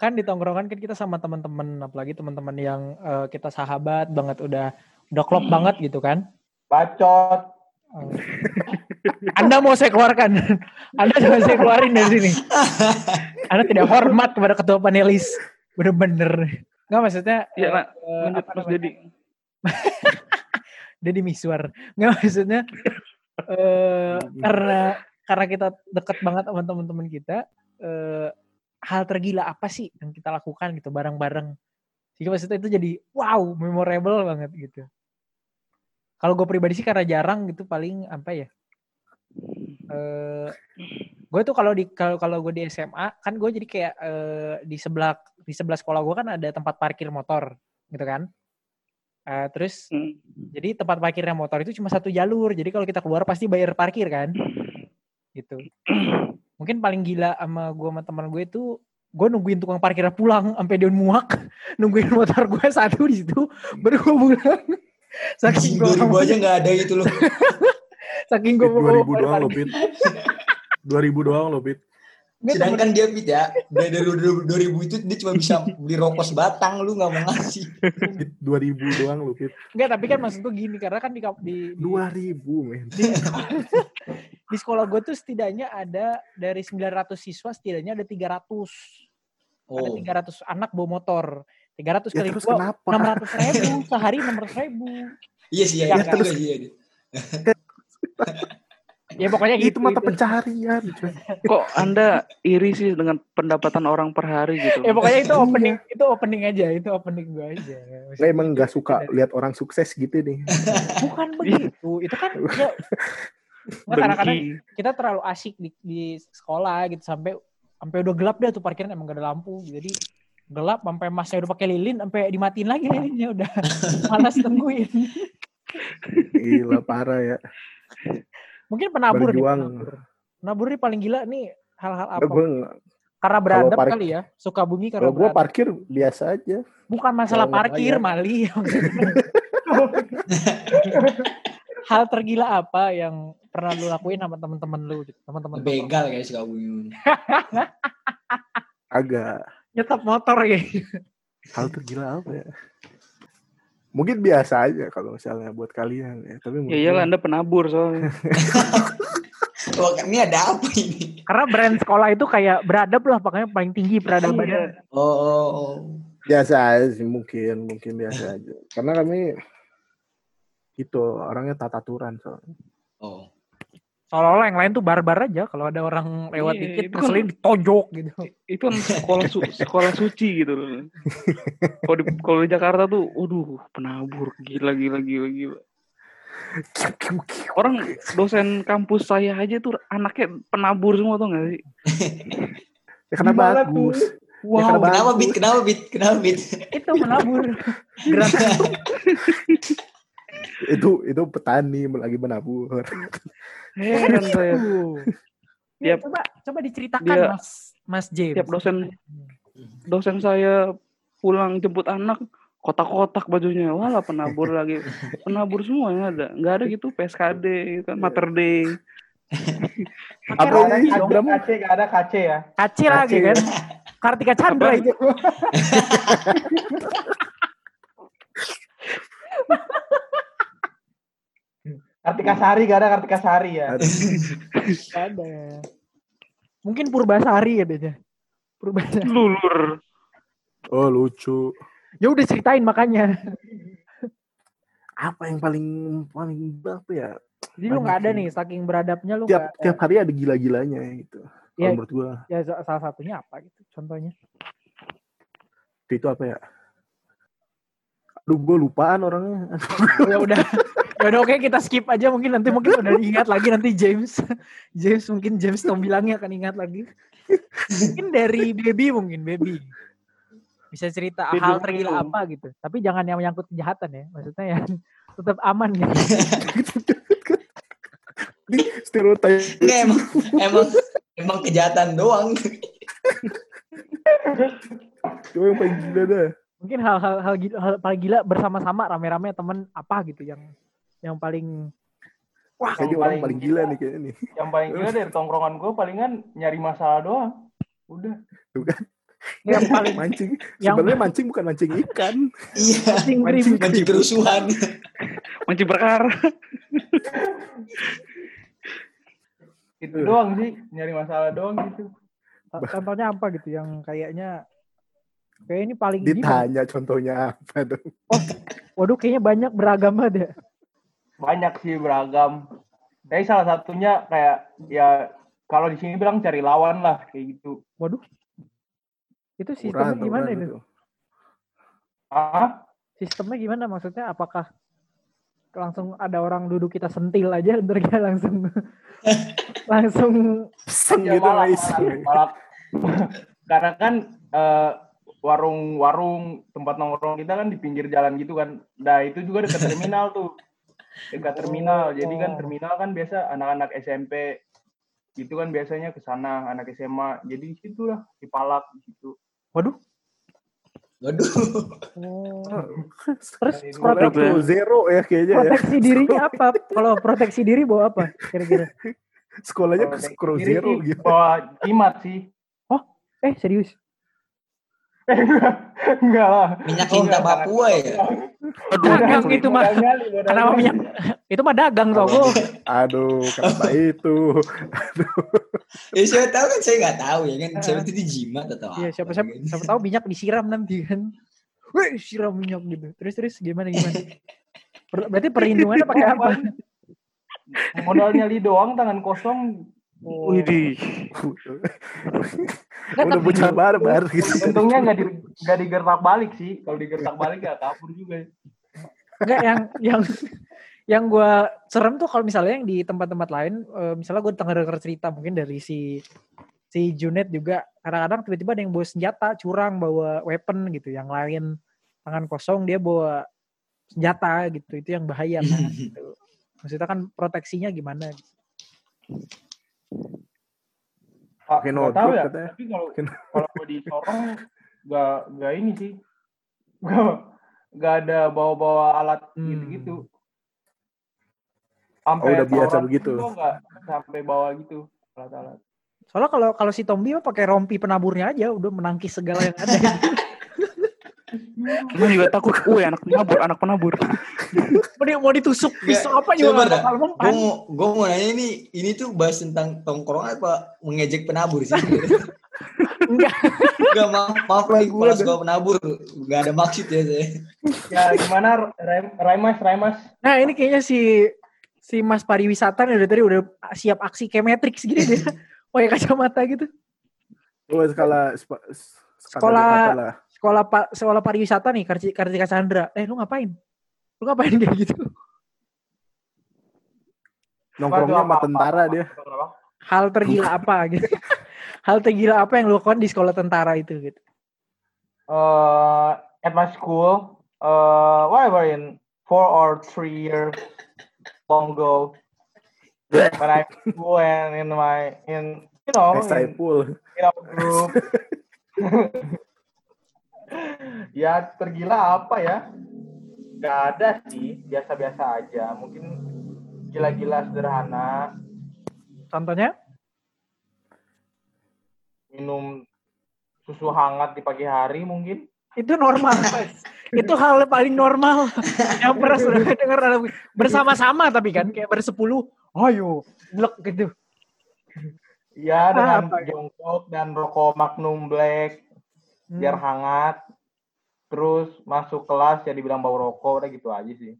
kan di tongkrongan kan kita sama teman-teman apalagi teman-teman yang eh, kita sahabat banget udah udah klop banget gitu kan? Bacot. Eh, Anda mau saya keluarkan? Anda jangan saya keluarin dari sini? Anda tidak hormat kepada ketua panelis. Bener-bener. Nggak maksudnya Ya, nak, eh, lanjut terus jadi. Deddy Miswar. Nggak maksudnya eh karena karena kita deket banget sama teman-teman kita eh hal tergila apa sih yang kita lakukan gitu bareng-bareng sehingga maksudnya itu jadi wow memorable banget gitu kalau gue pribadi sih karena jarang gitu paling apa ya eh gue tuh kalau di kalau kalau gue di SMA kan gue jadi kayak eh, di sebelah di sebelah sekolah gue kan ada tempat parkir motor gitu kan Eh, terus Hmm. jadi tempat parkirnya motor itu cuma satu jalur. Jadi kalau kita keluar pasti bayar parkir kan. Gitu. Mungkin paling gila sama gue sama teman gue itu gue nungguin tukang parkirnya pulang sampai dia muak nungguin motor gue satu di situ baru gue pulang saking gue 2000 aja nggak ada itu loh saking gue Dua ribu doang lo, Pit. Dua ribu doang lo, Pit. Sedangkan dia Pit ya dari 2000 itu dia cuma bisa beli rokok sebatang lu nggak mau ngasih. Dua ribu doang lo, Pit. Enggak, tapi kan maksud gue gini karena kan di di, ribu, men. di, di sekolah gue tuh setidaknya ada dari 900 siswa setidaknya ada 300 ada oh. 300 anak bawa motor. 300 Ya kali terus dua kenapa? 600 ribu sehari 600 ribu. Iya sih ya, Ya, itu terus- juga sih ya. ya pokoknya gitu Itu mata itu. pencarian. coy. Kok Anda iri sih dengan pendapatan orang per hari gitu? ya pokoknya itu Iya. opening itu opening aja itu opening gue aja Gue emang gak suka lihat orang sukses gitu nih. bukan begitu itu kan ya Nggak, kadang-kadang kita terlalu asik di, di sekolah gitu sampai sampai udah gelap deh tuh parkiran emang gak ada lampu jadi gelap sampai masnya udah pakai lilin sampai dimatiin lagi lilinnya udah malas tungguin Gila, parah ya. Mungkin penabur nih Berjuang. penabur. penabur nih paling gila nih hal-hal apa Gue karena beradab park- kali ya suka bumi karena kalau gue beradab. parkir biasa aja. bukan masalah kalau parkir bayar. mali hal tergila apa yang pernah lu lakuin sama temen-temen lu gitu teman-teman begal kayak si kabumi Agak. nyetop motor ya Hal tergila apa ya? Mungkin biasa aja kalau misalnya buat kalian ya. Tapi Ya menurut iyalah Anda penabur soalnya. Wah, ini ada apa ini karena brand sekolah itu kayak beradab lah makanya paling tinggi peradabannya oh, oh, oh. biasa aja sih mungkin mungkin biasa aja karena kami itu orangnya tata aturan soalnya oh. Seolah-olah yang lain tuh barbar aja kalau ada orang lewat Iya, dikit itu kan- ngeselin ditonjok gitu. Itu kan sekolah su- sekolah suci gitu loh. Kalau di kalau di Jakarta tuh, waduh, penabur gila gila gila gila. Orang dosen kampus saya aja tuh anaknya penabur semua tuh nggak sih? ya karena Gimana bagus. Wow karena kenapa bagus. bit? Kenapa bit? Kenapa bit? Itu menabur gerakan itu itu petani lagi menabur Heran saya. Tuh. Tiap coba coba diceritakan dia- mas mas James. tiap dosen dosen saya pulang jemput anak kotak-kotak bajunya. Walah penabur lagi. Penabur semuanya ada. Nggak ada gitu PSKD gitu kan Mater Day Apa ini? KC, gak ada KC ya. Kaci lagi kan? Kartika Chandra. itu Kartika Sari gak ada Kartika Sari ya. Ada Mungkin Purbasari katanya. Purbasari. Lulur. Oh lucu. Ya udah ceritain makanya. Apa yang paling paling apa ya? Jadi lu nggak ada nih, saking beradabnya lu Tiap nggak. tiap hari ada gila-gilanya gitu. Ya. menurut gua Ya sa- salah satunya apa gitu? Contohnya. itu apa ya? Aduh, gue lupaan orangnya. ya udah. Ya udah oke kita skip aja mungkin nanti mungkin udah ingat lagi nanti James. James mungkin James Tom bilangnya akan ingat lagi. Mungkin dari baby mungkin baby. Bisa cerita Baby hal mungkin. tergila apa gitu. Tapi jangan yang menyangkut kejahatan ya. Maksudnya yang tetap aman gitu. Ini stereotip. Nggak, emang emang emang kejahatan doang. Cuma yang paling gila dah. Mungkin hal-hal hal, gila- hal paling gila bersama-sama rame-rame temen apa gitu yang yang paling Wah, Kayaknya yang orang paling paling gila nih kayaknya nih. Yang paling gila dari tongkrongan gue palingan nyari masalah doang. Udah. Kan, yang paling mancing. Yang- Sebenarnya mancing bukan mancing ikan. Iya. paling Mancing ribet. Mancing kerusuhan. Mancing perkara. Itu doang sih. Nyari masalah doang gitu. Contohnya apa gitu yang kayaknya kayak ini paling gila. Ditanya contohnya apa tuh. Waduh kayaknya banyak beragam banget ya. Banyak sih beragam. Tapi salah satunya kayak ya kalau di sini bilang cari lawan lah kayak gitu. Waduh. Itu sistemnya Tawuran, gimana itu? Ah, Sistemnya gimana maksudnya? Apakah langsung ada orang duduk kita sentil aja ntar kita langsung langsung Pesen ya gitu malah, malah, karena kan eh, warung-warung tempat nongkrong kita kan di pinggir jalan gitu kan. Nah itu juga dekat terminal tuh. Dekat terminal. Jadi kan terminal kan biasa anak-anak SMP itu kan biasanya ke sana anak SMA. Jadi di situ lah di Palak di situ. waduh. Waduh. Oh. Terus Dari dulu protek- Pro zero ya kayaknya ya. proteksi dirinya apa? Kalau proteksi diri bawa apa kira-kira? Sekolahnya ke zero sih gitu. Bawa jimat sih. Eh serius? Enggak lah. Minyak Oh, cinta enggak, Papua ya. Dagang itu mah. Kenapa minyak? Itu mah dagang tau gue. Aduh, kenapa itu? Ya siapa tahu kan saya nggak tahu ya kan. Siapa itu dijimat atau Iya apa. siapa siapa kan. siapa tahu minyak disiram nanti kan. Wih siram minyak gitu. Terus terus gimana gimana? Berarti perlindungannya pakai apa? Modal nyali doang tangan kosong. Widih. Nggak, Udah bocah barbar gitu. Untungnya nggak di nggak digertak balik sih. Kalau digertak balik ya kabur juga. Enggak yang yang yang gue serem tuh kalau misalnya yang di tempat-tempat lain, eh, misalnya gue denger denger cerita mungkin dari si si Junet juga kadang-kadang tiba-tiba ada yang bawa senjata, curang bawa weapon gitu, yang lain tangan kosong dia bawa senjata gitu, itu yang bahaya kan. gitu. Maksudnya kan proteksinya gimana? gitu. Pak, Pakai nggak tahu ya. katanya. Tapi kalau kalau gue di Sorong nggak ini sih. Nggak nggak ada bawa-bawa alat Hmm. gitu-gitu. Oh, udah biasa begitu. nggak sampai bawa gitu alat-alat. Soalnya kalau kalau si Tombi mah pakai rompi penaburnya aja, udah menangkis segala yang ada. Lu juga takut. Wih anak penabur, anak penabur. mau, di- mau ditusuk pisau apa juga dah. bakal Gue mempan. mau, gue mau nanya ini, ini tuh bahas tentang tongkrong apa mengejek penabur sih? Enggak. Gak maaf, maaf nih kepala sekolah penabur, gak ada maksud ya saya. Ya gimana Raimas Raimas? Nah ini kayaknya si si Mas pariwisata nih udah tadi udah siap aksi kayak Matrix gitu dia. Pakai kacamata gitu. Oh, skala Sekolah- skala. Sekolah pa, sekolah pariwisata nih Karti- Kartika Sandra. Eh lu ngapain? Lu ngapain kayak gitu? Nongkrongnya sama tentara apa- dia. apa-? Hal tergila apa gitu. Hal tergila apa yang lu lakukan di sekolah tentara itu gitu. Uh, at my school, uh, whatever in four or three years long ago, when I and in my in you know in, in our group. ya tergila apa ya? Gak ada sih, biasa-biasa aja. Mungkin gila-gila sederhana, Contohnya? minum susu hangat di pagi hari mungkin. Itu normal. itu hal paling normal yang pernah sudah dengar bersama-sama tapi kan kayak bersepuluh ayo blek gitu Ya dengan Apa? jongkok dan rokok Magnum Black biar Hmm. hangat. Terus masuk kelas ya dibilang bau rokok udah gitu aja sih.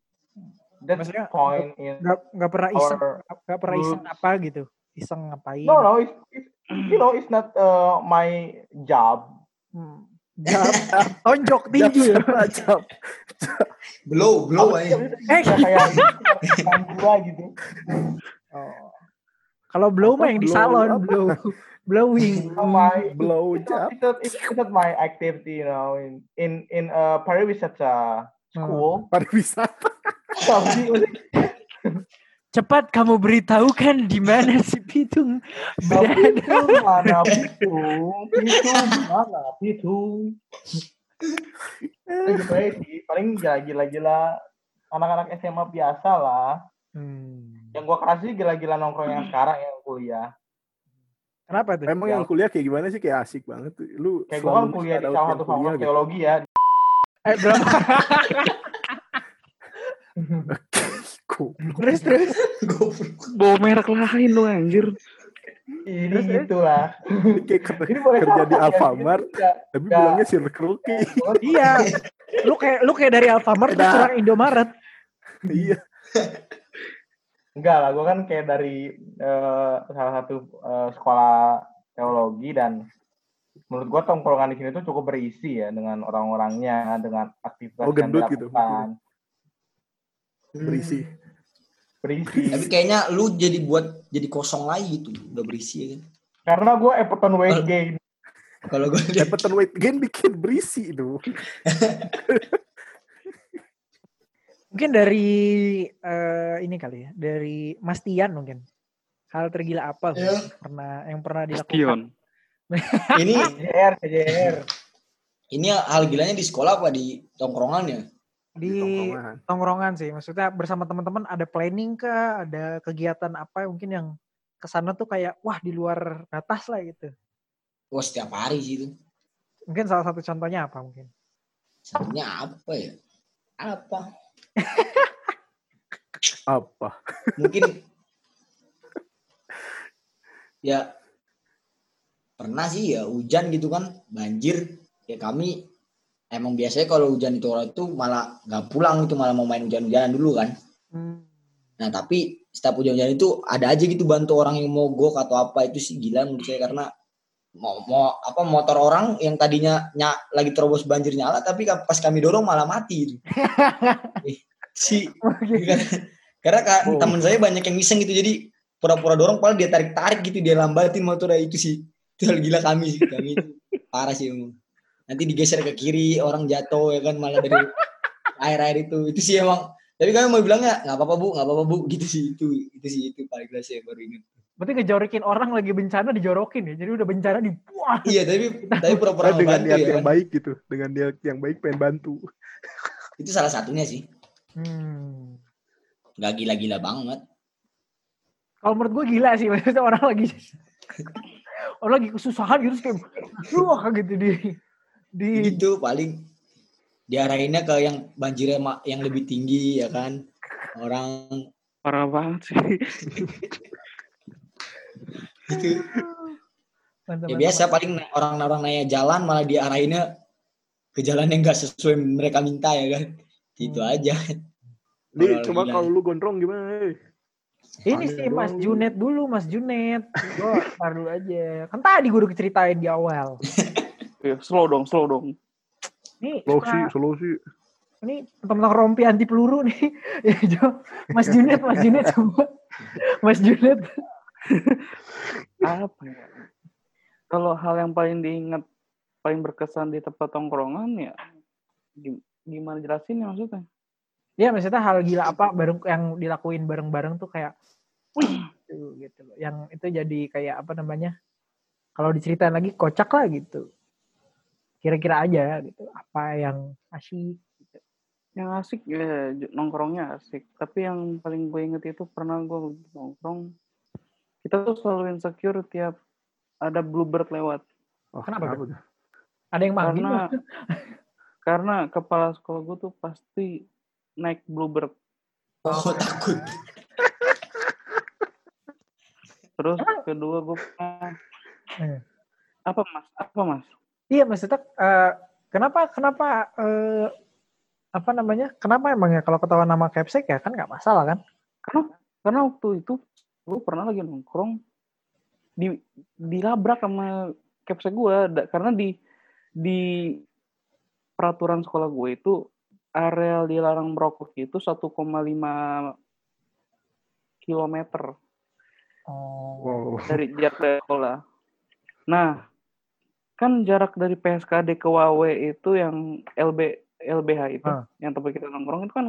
That's Maksudnya point in nggak nggak pernah iseng nggak pernah iseng apa gitu iseng ngapain No, no, it's, it's you know, it's not uh, my job. Hmm. Jam, tonjok tinju ya Jam, jam. Blow, blow aja. Eh. Ya, kayak gua gitu. oh. kalau blow mah yang di salon blow blowing my Blow it's not, job. it's not, it's, not my activity, you know. In in in uh, pariwisata school, Pariwisata. tapi cepat kamu beritahukan di mana si pitung tapi berada itu mana pitung, pitung mana pitung. Aja sih. Paling ya gila-gila anak-anak SMA biasa lah. Hmm. Yang gua kasih gila-gila nongkrong yang sekarang yang kuliah. Kenapa tuh Emang yang kuliah kayak gimana sih? Kayak asik banget. tuh. Lu Kayak gua kan kuliah di salah satu fakultas gitu. teologi ya. eh berapa terus terus Bawa merek lain lu anjir. Ini Terus, terus? gitu lah. Ini kayak ker- Ini boleh kerja di ya, Alfamart. Nggak- tapi nggak- bilangnya Circle K. iya lu kayak lu kayak dari Alfamart terus Dah. orang Indomaret Iya. Enggak lah, gue kan kayak dari eh, salah satu eh, sekolah teologi dan menurut gue tongkrongan di sini tuh cukup berisi ya dengan orang-orangnya, dengan aktivitas Oh, yang gitu. dilakukan. Berisi. Berisi. Tapi kayaknya lu jadi buat jadi kosong lagi gitu, udah berisi ya kan. Karena gue Everton weight gain. Kalau gue Everton weight gain bikin berisi itu. mungkin dari eh, ini kali ya dari Mas Tian mungkin hal tergila apa Ya. yang pernah yang pernah dilakukan ini CJR, CJR. ini hal gilanya di sekolah apa di tongkrongan ya? di tongkrongan. tongkrongan sih maksudnya bersama teman-teman ada planning kah ada kegiatan apa mungkin yang ke sana tuh kayak wah di luar batas lah gitu Wah setiap hari sih itu. mungkin salah satu contohnya apa mungkin Satunya apa ya? Apa? Apa? Mungkin ya pernah sih ya hujan gitu kan banjir ya kami emang biasanya kalau hujan itu orang itu malah nggak pulang itu malah mau main hujan-hujanan dulu kan Hmm. Nah tapi setiap hujan-hujan itu ada aja gitu bantu orang yang mogok atau apa itu sih gila menurut saya karena mau, mau apa motor orang yang tadinya ny- lagi terobos banjir nyala tapi pas kami dorong malah mati itu. Si karena, karena ka- Oh. teman saya banyak yang iseng gitu jadi pura-pura dorong padahal dia tarik-tarik gitu dia lambatin motornya itu sih. Itu hal gila kami sih kami itu parah sih emang. Nanti digeser ke kiri orang jatuh ya kan malah dari air-air itu itu sih emang tapi kami mau bilangnya nggak apa-apa bu nggak apa-apa bu gitu sih itu itu sih itu paling kelas saya baru ingat berarti ngejorokin orang lagi bencana dijorokin ya jadi udah bencana di wah iya tapi tapi pura-pura dengan niat ya yang kan. baik gitu. Dengan niat yang baik pengen bantu. itu salah satunya sih hmm. nggak gila-gila banget. Kalau menurut gue gila sih maksudnya orang lagi orang lagi kesusahan gitu terus kayak wah gitu di di gitu paling. Diarahinnya ke yang banjirnya yang lebih tinggi ya kan? Orang Parah banget sih. itu mantap, ya mantap, biasa paling orang orang nanya jalan malah diarahinnya ke jalan yang nggak sesuai mereka minta ya kan itu Hmm. aja Nih, Kalau coba kalau lu gondrong gimana? eh? Ini sih Mas. Junet dulu, Mas Junet. Gue ntar dulu aja. Kan tadi gue udah ceritain di awal. Ya, slow dong, slow dong. Nih, Solusi, suka- solusi. ini tentang rompi anti peluru nih. Ya, Jo. Mas Junet, Mas Junet coba. Mas Junet. Apa ya? Kalau hal yang paling diingat, paling berkesan di tempat tongkrongan ya, gim- gimana jelasinnya maksudnya? Ya maksudnya hal gila apa bareng yang dilakuin bareng-bareng tuh kayak wih tuh, gitu loh. Yang itu jadi kayak apa namanya? Kalau diceritain lagi kocak lah gitu. Kira-kira aja gitu. Apa yang asyik gitu. Yang asik ya nongkrongnya asik. Tapi yang paling gue inget itu pernah gue nongkrong. Kita tuh selalu insecure tiap ada bluebird lewat. Oh, Kenapa tuh? Ada yang manggil Karena? Karena kepala sekolah gue tuh pasti naik bluebird. oh takut Terus kedua gue pernah Eh. Apa mas? Apa mas? Iya maksudnya eh, kenapa kenapa eh, apa namanya? Kenapa emangnya kalau ketahuan nama Capsek ya kan nggak masalah kan? Karena karena waktu itu gue pernah lagi nongkrong di dilabrak sama capsek gue karena di di peraturan sekolah gue itu area dilarang merokok itu 1,5 kilometer Oh. Wow. dari jarak dari sekolah. Nah, kan jarak dari PSKD ke Wawe itu yang LB LBH itu, Ah. yang tempat kita nongkrong itu kan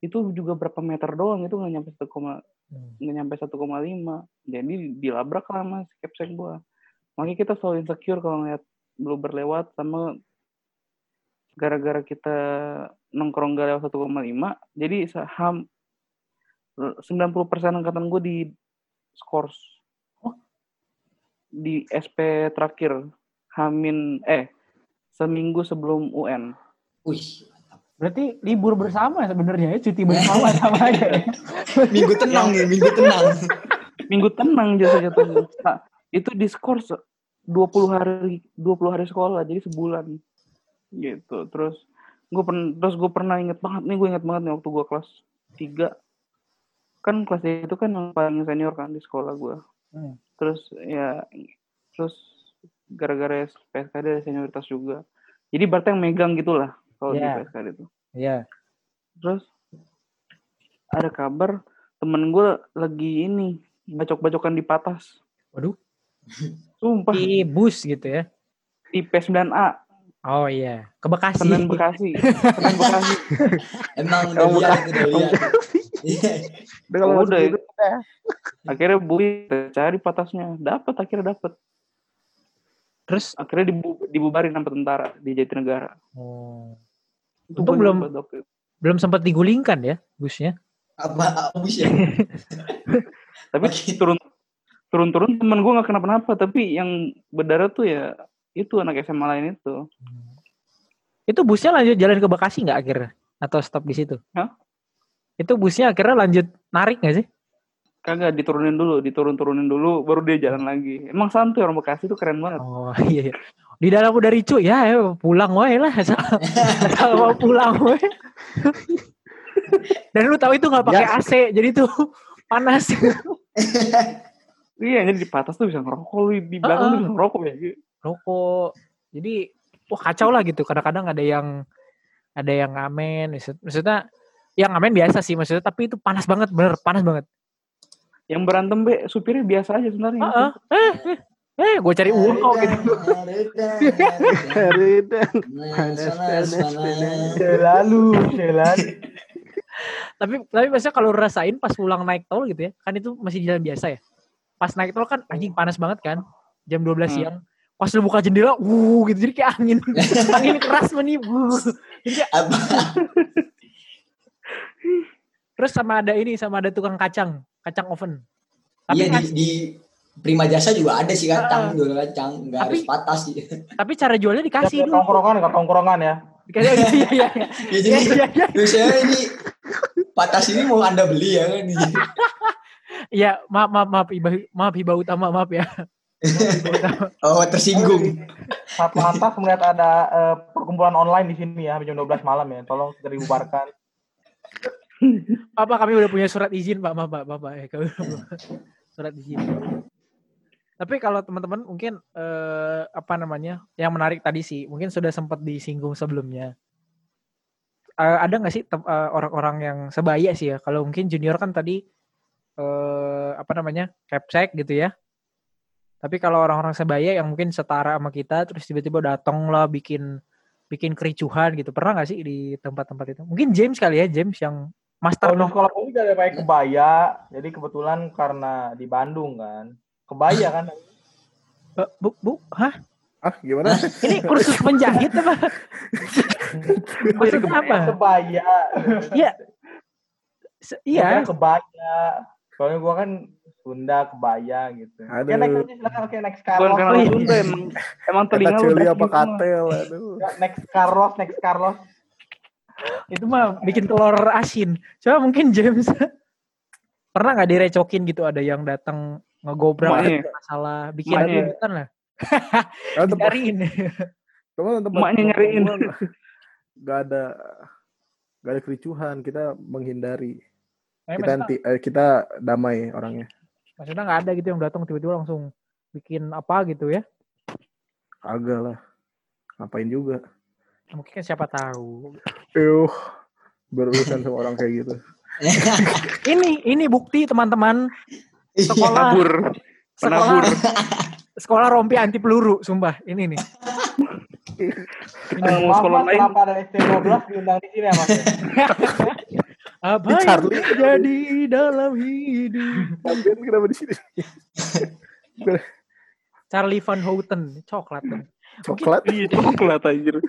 itu juga berapa meter doang itu nggak nyampe 1, Hmm. nggak nyampe 1,5 jadi dilabrak lah mas capsek gua makanya kita selalu insecure kalau ngeliat belum berlewat sama gara-gara kita nongkrong gak lewat 1,5 jadi saham 90% angkatan gue di skors di SP terakhir Hamin eh seminggu sebelum UN Wih, Berarti libur bersama sebenarnya ya, cuti bersama sama aja. ya. minggu tenang nih, minggu tenang. minggu tenang jasa jatuhnya Nah, itu di skors 20 hari 20 hari sekolah jadi sebulan gitu terus gue pernah terus gue pernah inget banget nih gue inget banget nih waktu gue kelas 3 kan kelas tiga itu kan yang paling senior kan di sekolah gue Hmm. terus ya terus gara-gara PSKD ada senioritas juga jadi berarti yang megang gitulah kalau Iya. di PSKD itu Iya. terus ada kabar temen gue lagi ini bacok-bacokan di patas Waduh. sumpah Di bus gitu ya. di P9A Oh iya, ke Bekasi. Senen Bekasi Senen Bekasi Emang udah Kamu lihat itu udah lihat. Iya. Udah kalau masuk udah ya? gitu udah. akhirnya bui cari patasnya dapat akhirnya dapat Terus akhirnya dibu dibubarin sama tentara di Jatinegara oh, itu belum- itu. belum sempat digulingkan ya busnya. Apa abus ya? tapi turun turun turun temen gue nggak kenapa-napa tapi yang berdarah tuh ya itu anak SMA lain itu Itu busnya lanjut jalan ke Bekasi nggak akhirnya? Atau stop di situ? Hah? Itu busnya akhirnya lanjut narik nggak sih? kagak diturunin dulu diturun turunin dulu baru dia jalan lagi emang santuy orang Bekasi tuh keren banget Oh iya, iya. Di dalam udah ricu ya, ya pulang wae lah. Kalau mau pulang wae. Dan lu tahu itu nggak pakai AC, jadi tuh panas. iya jadi di patas tuh bisa ngerokok lu di belakang tuh Heeh. bisa ngerokok ya Rokok. Jadi wah kacau lah gitu. Kadang-kadang ada yang ada yang ngamen. maksud- Maksudnya yang ngamen biasa sih maksudnya, tapi itu panas banget, bener panas banget. yang berantem be supirnya biasa aja sebenarnya Heeh. Eh, eh, eh, gue cari uang kok gitu. Selalu, selalu. tapi tapi biasanya kalau rasain pas pulang naik tol gitu ya kan itu masih jalan biasa ya pas naik tol kan anjing panas banget kan jam 12 Hmm. siang pas lu buka jendela wuh gitu jadi kayak angin angin keras meniup wuh. jadi kayak, Apa? terus sama ada ini sama ada tukang kacang kacang oven tapi Iya di, kas- di Prima Jasa juga ada sih kacang, Heeh. jual kacang, nggak Tapi- harus patas sih. tapi cara jualnya Ya, dikasih dulu tongkrongan, ke tongkrongan ya. dikasih iya iya iya Ya iya jadi iya iya Terus saya ini patas ini mau anda beli ya kan? Iya, maaf maaf maaf Iba, maaf Iba utama maaf ya. Oh tersinggung. Saat lantas melihat ada eh, perkumpulan online di sini ya, jam 12 malam ya. Tolong segera dibubarkan. Pak, kami udah punya surat izin, Pak. Maaf, Pak. Maaf, Pak. Eh, kami surat izin. Tapi kalau teman-teman mungkin eh, apa namanya yang menarik tadi sih, mungkin sudah sempat disinggung sebelumnya. Eh, ada nggak sih orang-orang yang sebaya sih ya? Kalau mungkin junior kan tadi eh, apa namanya capsek gitu ya. Tapi kalau orang-orang sebaya yang mungkin setara sama kita, terus tiba-tiba datang lah bikin bikin kericuhan gitu. Pernah nggak sih di tempat-tempat itu? Mungkin James kali ya, James yang master Kalau di nong- sekolah gue juga ada pakai kebaya. Jadi kebetulan karena di Bandung kan. Kebaya kan. Eh, bu, bu, hah? Ah, gimana? Ini kursus penjahit apa? Maksudnya apa? Kebaya. Iya. Iya. Kebaya. Soalnya gue kan Sunda kebaya gitu. Aduh. Ya naik aja silakan oke next bukan Carlos. karena Oh, iya. Sunda emang emang Kata telinga lu celi udah apa gitu katel, aduh. Ya, next Carlos, next Carlos. Itu mah bikin telur asin. Coba mungkin James pernah nggak direcokin gitu ada yang datang ngegobrak Emaknya. masalah, bikin keributan lah. Tempat Dicariin. teman-teman Emaknya nyariin. Gak ada gak ada kericuhan, kita menghindari. Kita anti, eh, kita damai orangnya. Maksudnya nggak ada gitu yang datang tiba-tiba langsung bikin apa gitu ya. Kagak lah. Ngapain juga. Mungkin kan siapa tahu. Yuh, berurusan sama orang kayak gitu. Ini ini bukti teman-teman sekolah Penabur. sekolah Penabur. sekolah rompi anti peluru, sumpah. Ini nih. Eh, Mau maaf sekolah lain. kenapa ada ST12 diundang di sini ya mas? Apa yang Charlie. terjadi dalam hidup? Kalian kenapa di sini? Charlie Van Houten, coklat. tuh. Coklat? Iya, coklat anjir.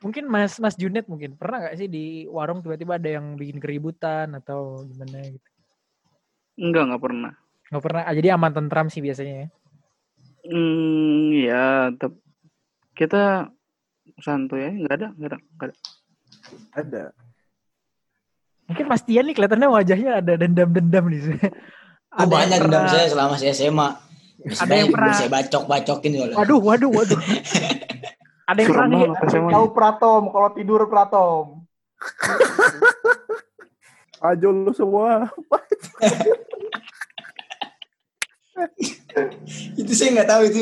Mungkin Mas Mas Junet mungkin pernah nggak sih di warung tiba-tiba ada yang bikin keributan atau gimana gitu? Enggak, enggak pernah. Nggak pernah. ah, Jadi aman tentram sih biasanya ya. Hmm, ya, kita santuy aja, enggak ada, enggak ada, enggak ada. Ada. Mungkin Mas Tian nih kelihatannya wajahnya ada dendam-dendam nih. Oh, banyak yang dendam pernah- saya selama saya SMA. Ada yang pernah- saya bacok-bacokin soalnya. Waduh, waduh, waduh. ada yang pernah nih. Tahu Pratom, kalau tidur Pratom. Ajo lu semua. Itu saya nggak tahu itu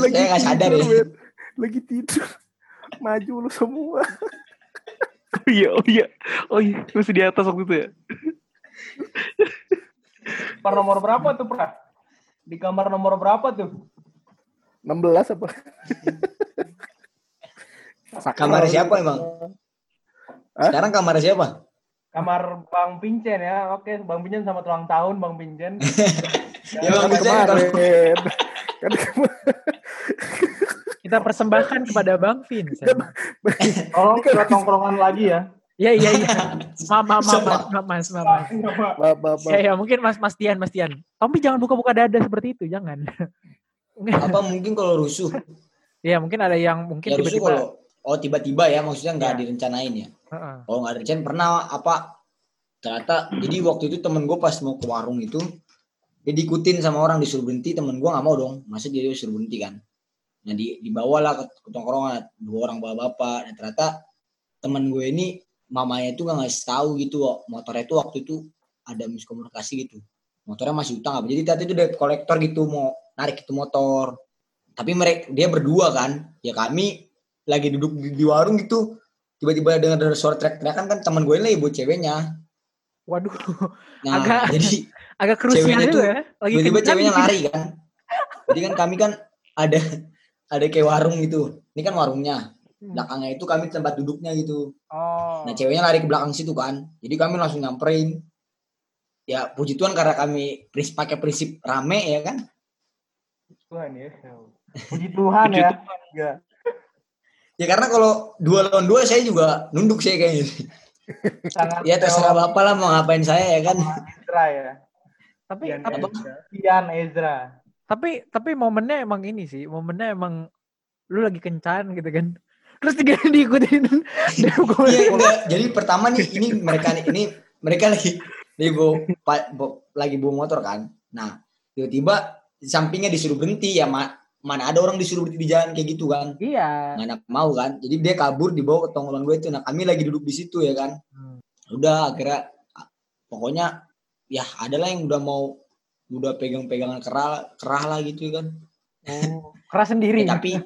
saya nggak sadar ya. men. Lagi tidur. Maju lu semua. Oh iya, oh iya. Oh iya, masih di atas waktu itu ya. Per nomor berapa tuh, Pra? Di kamar nomor berapa tuh? 16 apa? Kamar siapa emang? Hah? Sekarang kamar siapa? Kamar Bang Pincen ya. Oke, Bang Pincen sama ulang tahun Bang Pincen. Ya, Bang Kan Pincen kalau- kemarin. Kan kemarin. Kita persembahkan kepada Bang Vincent. Tolong buat tongkrongan lagi ya. Iya, iya, iya. Maaf, maaf, Mas, maaf, maaf. Ya, mungkin Mas Mas Tian, Mas Tian. Tompi jangan buka-buka dada seperti itu, jangan. Apa mungkin kalau rusuh? ya, mungkin ada yang mungkin Ya rusuh tiba-tiba. kalau oh tiba-tiba ya maksudnya nggak Ya. direncanain ya. Heeh. Oh nggak direncanain pernah apa? Ternyata jadi waktu itu temen gue pas mau ke warung itu dia diikutin sama orang disuruh berhenti temen gue nggak mau dong masa dia disuruh berhenti kan nah di dibawalah ke, ke tongkrongan. Dua orang bawa bapak. Dan ternyata temen gue ini mamanya itu nggak ngasih tahu gitu motornya itu waktu itu ada miskomunikasi gitu. Motornya masih utang apa. Jadi tadi itu dia kolektor gitu mau narik itu motor. Tapi mereka dia berdua kan. Ya kami lagi duduk di, di warung gitu. Tiba-tiba dengar ada suara teriak-teriakan kan teman gue ini buat ceweknya. Waduh, nah Agak- jadi agak krusial juga tuh ya. Lagi tiba-tiba ceweknya gitu. lari kan. Jadi kan kami kan ada ada kayak warung gitu ini kan warungnya Hmm. belakangnya itu kami tempat duduknya gitu Oh. nah ceweknya lari ke belakang situ kan jadi kami langsung nyamperin ya puji Tuhan karena kami pris, pakai prinsip rame ya kan Tuhan ya. Puji Tuhan Puji ya. Tuhan. Ya. ya karena kalau dua lawan dua saya juga nunduk saya kayaknya Sangat ya terserah bapak lah mau ngapain saya ya kan Ezra ya. Tapi tapi, Ezra. Pian Ezra. Tapi tapi momennya emang ini sih, momennya emang lu lagi kencan gitu kan. Terus tiga diikutin. Pukul- Iya, enggak. Jadi pertama nih ini mereka nih ini mereka lagi lagi bawa, lagi bawa motor kan. Nah, tiba-tiba sampingnya disuruh berhenti ya ma- mana ada orang disuruh berhenti di jalan kayak gitu kan. Iya. Mana mau kan. Jadi dia kabur dibawa ke tongkrongan gue itu. Nah, kami lagi duduk di situ ya kan. Hmm. Udah akhirnya pokoknya ya adalah yang udah mau udah pegang-pegangan kerah kerah lah gitu kan. Oh, keras sendiri. Ya, tapi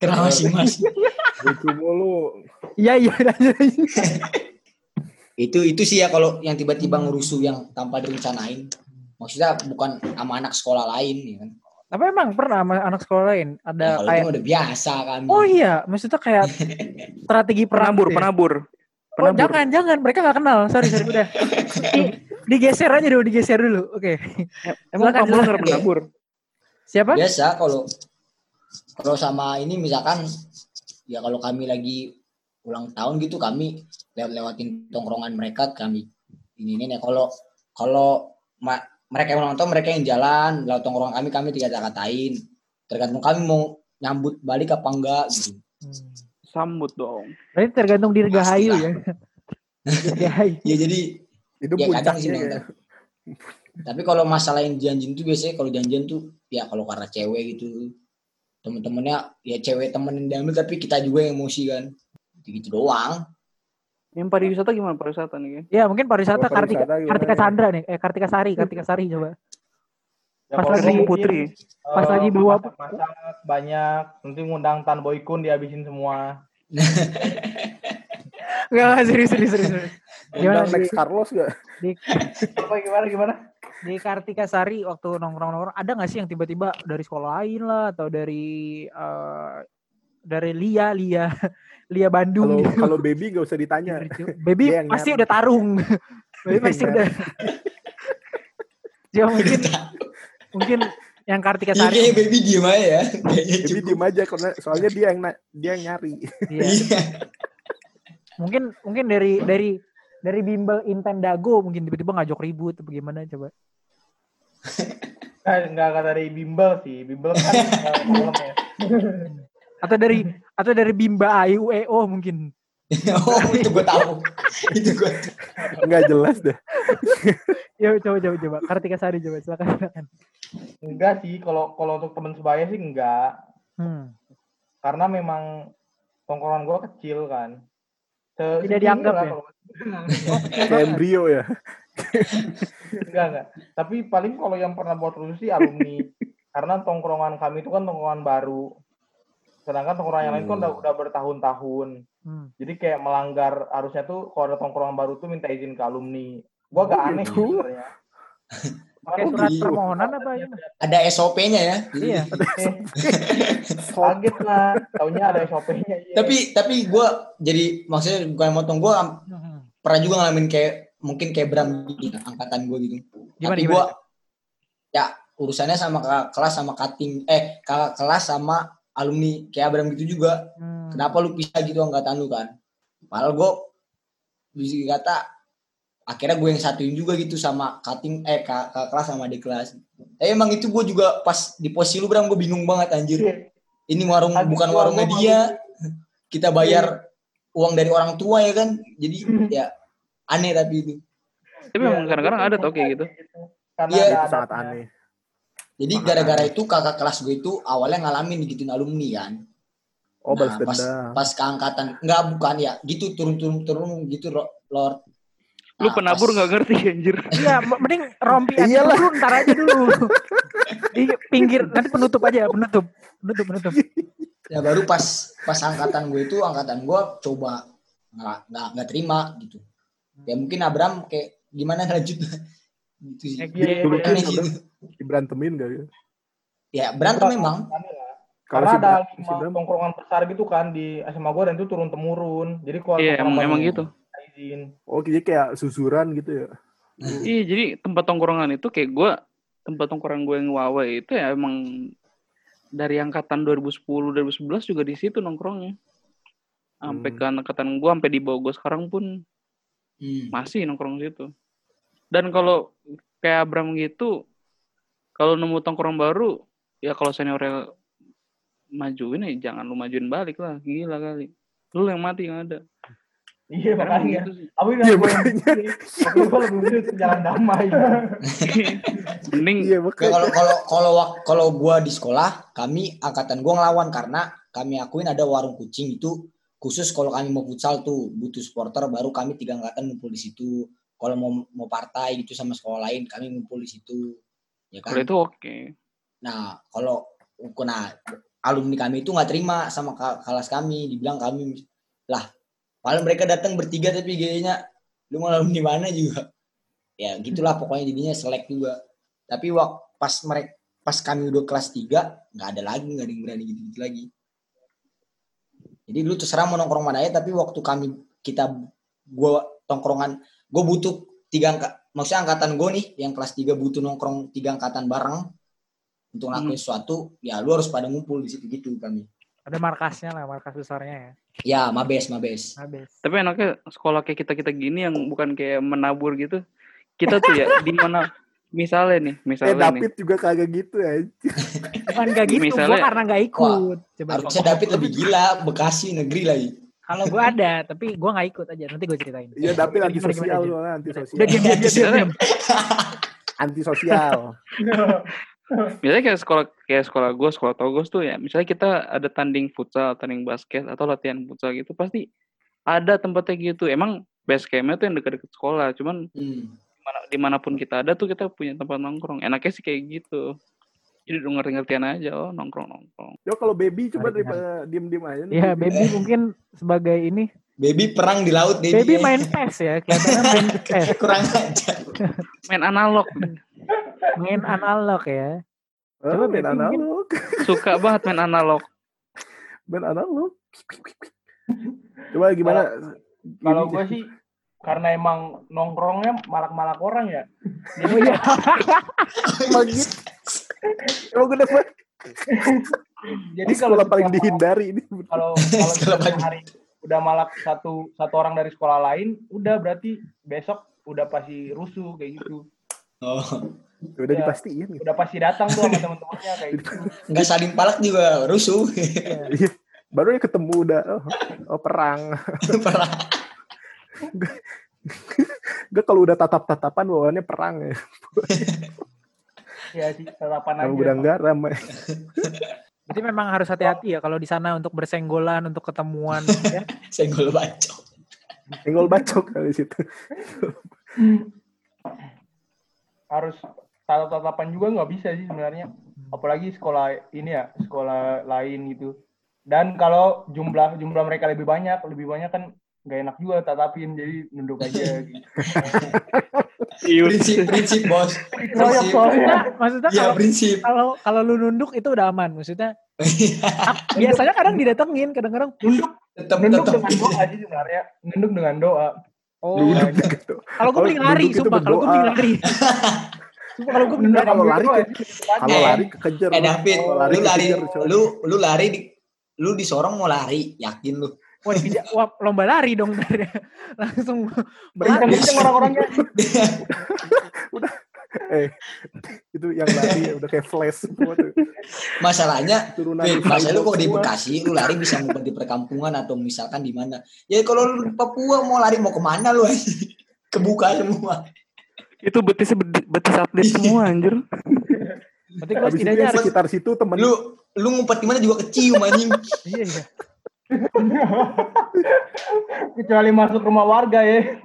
kerah masing-masing. Lucu mulu. Iya, iya. lanjut, lanjut. itu itu sih ya kalau yang tiba-tiba ngerusuh yang tanpa direncanain maksudnya bukan sama anak sekolah lain ya kan Tapi emang pernah sama anak sekolah lain Ya, ada kalau kayak itu udah biasa kan Oh iya, maksudnya kayak strategi perang Penabur, gitu ya? penabur. Oh, Penabur. jangan, jangan. Mereka nggak kenal. Sorry, sorry. Udah. Di- digeser aja dulu, digeser dulu. Oke. Emang Silakan, kamu nggak penabur? Siapa? biasa kalau kalau sama ini misalkan ya kalau kami lagi ulang tahun gitu kami lewat-lewatin tongkrongan mereka kami ini ini nih kalau kalau ma- mereka yang ulang tahun mereka yang jalan lewat tongkrongan kami kami tidak katain tergantung kami mau nyambut balik apa enggak gitu Hmm. Sambut dong. Berarti tergantung dirgahayu ya. Dirgahayu. ya jadi Itu Ya, kadang sih, ya. nonton. Tapi kalau masalah yang janjian tuh biasanya kalau janjian tuh ya kalau karena cewek gitu temen-temennya ya cewek temenin diambil tapi kita juga yang emosi kan gitu doang Yang pariwisata gimana pariwisata nih? Ya mungkin pariwisata Kartika, pariwisata gimana Kartika ya? Chandra nih, eh Kartika Sari, Kartika Sari coba. Ya, Pas lagi Putri. Pas eh, lagi bawa- masak-masak banyak, nanti ngundang Tan Boykun dihabisin semua. Enggak, serius, serius, serius. Gimana Undang di, Carlos gak? di, Apa gimana gimana? di Kartika Sari waktu nongkrong-nongkrong ada nggak sih yang tiba-tiba dari sekolah lain lah atau dari eh, dari Lia Lia Lia Bandung Kalau gitu. kalau baby gak usah ditanya. Baby Dia yang pasti udah tarung. Baby pasti Yang udah. Coba mungkin mungkin yang Kartika Iya Sari. kayaknya baby diem aja ya. Kayaknya Baby diem aja karena soalnya dia yang dia yang nyari. Iya. Iya. Mungkin mungkin dari dari dari bimbel Intendago mungkin tiba-tiba ngajak ribut atau gimana coba. Nah, enggak enggak dari bimbel sih. Bimbel kan eh, malam ya. Atau dari atau dari Bimba AIUEO mungkin. oh itu gue tahu. itu gue. Enggak jelas deh. Ya coba coba coba. Kartika Sari coba silakan. silakan. Enggak sih, kalau kalau untuk teman sebaya sih enggak. Hmm. Karena memang tongkrongan gua kecil kan. Tidak dianggap lah ya? kalau- Kayak embrio ya. enggak enggak. Tapi paling kalau yang pernah buat rusuh sih alumni. Karena tongkrongan kami itu kan tongkrongan baru. Sedangkan tongkrongan yang lain kan udah, udah bertahun-tahun. Hmm. Jadi kayak melanggar harusnya tuh kalau ada tongkrongan baru tuh minta izin ke alumni. Gua agak Oh, aneh gitu. sebenarnya. Pakai Oh, surat gitu. permohonan apa ya? Ada SOP-nya ya. Iya. Kaget lah, taunya ada SOP-nya. iya. Tapi tapi gue jadi maksudnya bukan motong gue Hmm. pernah juga ngalamin kayak mungkin kayak Bram gitu, angkatan gue gitu. Gimana, Tapi gue ya urusannya sama kakak kelas sama cutting eh kakak kelas sama alumni kayak Abram gitu juga. Hmm. Kenapa lu pisah gitu angkatan lu kan? Padahal gue bisa kata akhirnya gue yang satuin juga gitu sama cutting eh kakak kakak kelas sama adik kelas. Tapi emang itu gue juga pas di posisi lu Bram gue bingung banget anjir. Iya. Ini warung Adik bukan warungnya gua dia. Kita bayar uang dari orang tua ya kan. Jadi ya aneh tapi itu. Tapi Iya, emang kadang-kadang ada tau kayak gitu. Karena Iya, ada Itu sangat aneh. Jadi gara-gara itu kakak kelas gue itu awalnya ngalamin digituin alumni kan. Oh, Nah, pas, pas keangkatan enggak bukan ya gitu turun-turun turun gitu Lord. Lu Nah, penabur nggak ngerti anjir. Iya, mending rompi aja Iyalah. dulu, ntar aja dulu. Di pinggir, nanti penutup aja, penutup. Penutup, penutup. Ya baru pas pas angkatan gue itu angkatan gue coba nggak nggak nggak terima gitu. Ya mungkin Abram kayak gimana lanjut gitu sih. Ya, Iya, iya, Aneh kan sih udah itu. diberantemin gak ya? Ya berantem memang. Kalau Karena si ada Bram- tongkrongan besar gitu kan di SMA gua dan itu turun temurun. Jadi kalau Iya tongkrongan emang emang gitu. Izin. Oh, jadi kayak susuran gitu ya. Iya jadi tempat tongkrongan itu kayak gue tempat tongkrongan gue yang Wawa itu ya emang dari angkatan 2010 2011 juga di situ nongkrongnya. Sampai Hmm. ke angkatan gue sampai di bawah gue sekarang pun Hmm. masih nongkrong situ. Dan kalau kayak Abram gitu, kalau nemu tongkrong baru, ya kalau seniornya majuin ya jangan lu majuin balik lah, gila kali. Lu yang mati yang ada. Iya makanya. yang makanya. Tapi gua lebih milih jalan damai. Mending Iya, kalau kalau kalau kalau gua di sekolah, kami angkatan gua ngelawan karena kami akuin ada warung kucing itu khusus kalau kami mau futsal tuh butuh supporter baru kami tiga angkatan ngumpul di situ. Kalau mau mau partai gitu sama sekolah lain kami ngumpul di situ. Ya kan? kalau itu oke. Nah, kalau nah alumni kami itu nggak terima sama kelas kami, dibilang kami lah. Padahal mereka datang bertiga tapi gayanya lu mau alumni mana juga. Ya gitulah pokoknya jadinya selek juga. Tapi waktu pas mereka pas kami udah kelas 3 nggak ada lagi nggak ada yang berani gitu-gitu lagi. Jadi dulu terserah mau nongkrong mana ya tapi waktu kami kita gua tongkrongan gue butuh tiga angka, maksudnya angkatan gue nih yang kelas 3 butuh nongkrong tiga angkatan bareng untuk ngelakuin sesuatu ya lu harus pada ngumpul di situ gitu kami Ada markasnya lah, markas besarnya ya. ya mabes mabes Habis. Tapi enaknya sekolah kayak kita-kita gini yang bukan kayak menabur gitu. Kita tuh ya di mana misalnya nih, Eh, misalnya nih. David juga kagak gitu ya. Bukan gak gitu, Misalnya- gua karena gak ikut. Coba. harusnya David lebih gila Bekasi negeri lagi Kalau gua ada, tapi gua gak ikut aja. Nanti gua ceritain. Iya, David Gimana, anti sosial soalnya anti Udah sosial. diam diam diam diam. diam. Antisosial. Misalnya kayak sekolah kayak sekolah gue, sekolah Togos tuh ya. Misalnya kita ada tanding futsal, tanding basket atau latihan futsal gitu pasti ada tempatnya gitu. Emang base campnya tuh yang dekat-dekat sekolah. Cuman Hmm. di mana, di mana pun kita ada tuh kita punya tempat nongkrong. Enaknya sih kayak gitu. Jadi udah ngerti-ngertian aja, oh nongkrong nongkrong. Yo kalau baby coba daripada diem-diem aja. nih. Ya, baby mungkin sebagai ini. Baby perang di laut baby. Baby main PES ya, kelihatannya main PES. kurang aja. Main analog, Main analog ya. Oh, Coba main analog. suka banget main analog. Main analog. Coba gimana? Kalau gue sih karena emang nongkrongnya malak-malak orang ya. Oh iya. Emang gitu. Emang gue dapat Jadi di kalau paling dihindari ini. kalau kalau hari udah malak satu satu orang dari sekolah lain, udah berarti besok udah pasti rusuh kayak gitu. Oh, Udah Ya. dipastiin gitu. Udah pasti datang tuh sama temen-temennya kayak gitu. nggak saling palak juga rusuh. Iya. Baru ya ketemu udah oh, oh perang. perang. Gak kalau udah tatap-tatapan bawaannya perang ya. Ya sih, tatapan aja. gudang garam. ya. Berarti memang harus hati-hati ya kalau di sana untuk bersenggolan, untuk ketemuan ya. Senggol bacok. Senggol bacok kali situ. Harus tatap-tatapan juga nggak bisa sih sebenarnya. Apalagi sekolah ini ya, sekolah lain gitu. Dan kalau jumlah jumlah mereka lebih banyak, lebih banyak kan nggak enak juga tatapin, jadi nunduk aja gitu. Prinsip prinsip bos. Dikeroyok Prinsip. soalnya. Maksudnya, maksudnya Ya kalau prinsip. kalau kalau lu nunduk itu udah aman. Maksudnya biasanya kadang didatengin, kadang-kadang Nunduk, Tetap nunduk tetap. dengan doa sih sebenarnya. Nunduk dengan doa. oh. Gitu. Kalau gue mending lari, sumpah. Kalau gue mending berdoa. lari. Kalau gue Nunduk lari. kalau lari ke- sih. Kalau Eh, lari kekejar. Eh David, Kalau lu lari, kekejar, coy. lu lu lari di lu di Sorong mau lari, yakin lu? Wah, wah, lomba lari dong. Langsung Kenceng-kenceng orang-orangnya. Eh, itu yang lari udah kayak flash semua tuh. Masalahnya, Turunan Wait, masa lu kok di. Bekasi, lu lari bisa ngumpet di perkampungan atau misalkan di mana? Ya kalau lu di Papua mau lari mau ke mana lu? Kebuka semua. Itu betis betis atlet semua anjir. Berarti setidaknya yang harus sekitar situ temen Lu lu ngumpet di mana juga kecium anjing. iya, iya. Kecuali masuk rumah warga ya.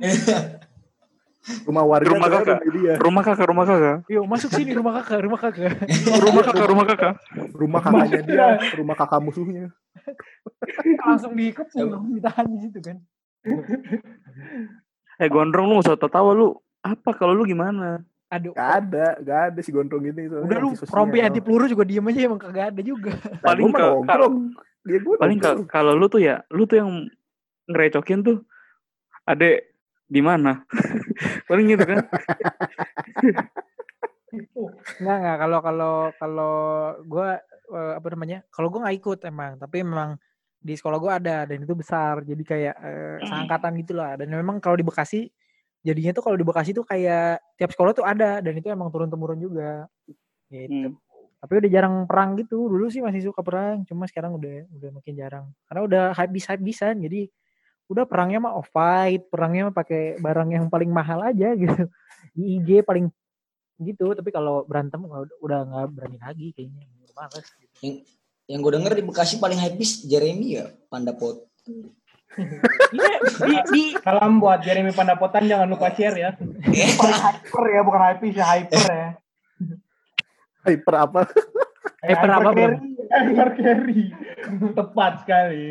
rumah warga Rumah kakak. dia. Rumah kakak, rumah kakak. Yuk, masuk sini rumah kakak, rumah kakak. Rumah kakak, rumah kakak. Rumah kakaknya dia, rumah kakak musuhnya. Langsung dikepung, ditahan di situ kan. Eh gondrong lu gak usah tertawa lu. Apa kalau lu gimana? Aduh. Gak ada, gak ada si gondrong ini. soalnya Udah lu rompi anti peluru juga diem aja emang kagak ada juga. Nah, Paling ke- nongkrong. Dia gua Paling kalau lu tuh ya, lu tuh yang ngerecokin tuh. Adek di mana? Paling gitu kan. Enggak enggak kalau kalau kalau gua eh, apa namanya? Kalau gua nggak ikut emang, tapi memang di sekolah gua ada dan itu besar. Jadi kayak eh, seangkatan gitu lah. Dan memang kalau di Bekasi jadinya tuh kalau di Bekasi tuh kayak tiap sekolah tuh ada dan itu emang turun temurun juga. Gitu. Hmm. Tapi udah jarang perang gitu. Dulu sih masih suka perang, cuma sekarang udah udah makin jarang. Karena udah habis habisan jadi udah perangnya mah off fight, perangnya mah pakai barang yang paling mahal aja gitu. Di IG paling gitu, tapi kalau berantem udah nggak berani lagi kayaknya. Males gitu. Yang gue denger di Bekasi paling habis Jeremy ya, Panda Pot. Di, di Salam buat Jeremy Pandapotan jangan lupa share ya. Hyper ya, bukan hype sih hyper ya. Hyper apa? Hyper apa, Bro? carry. Hyper carry. Tepat sekali.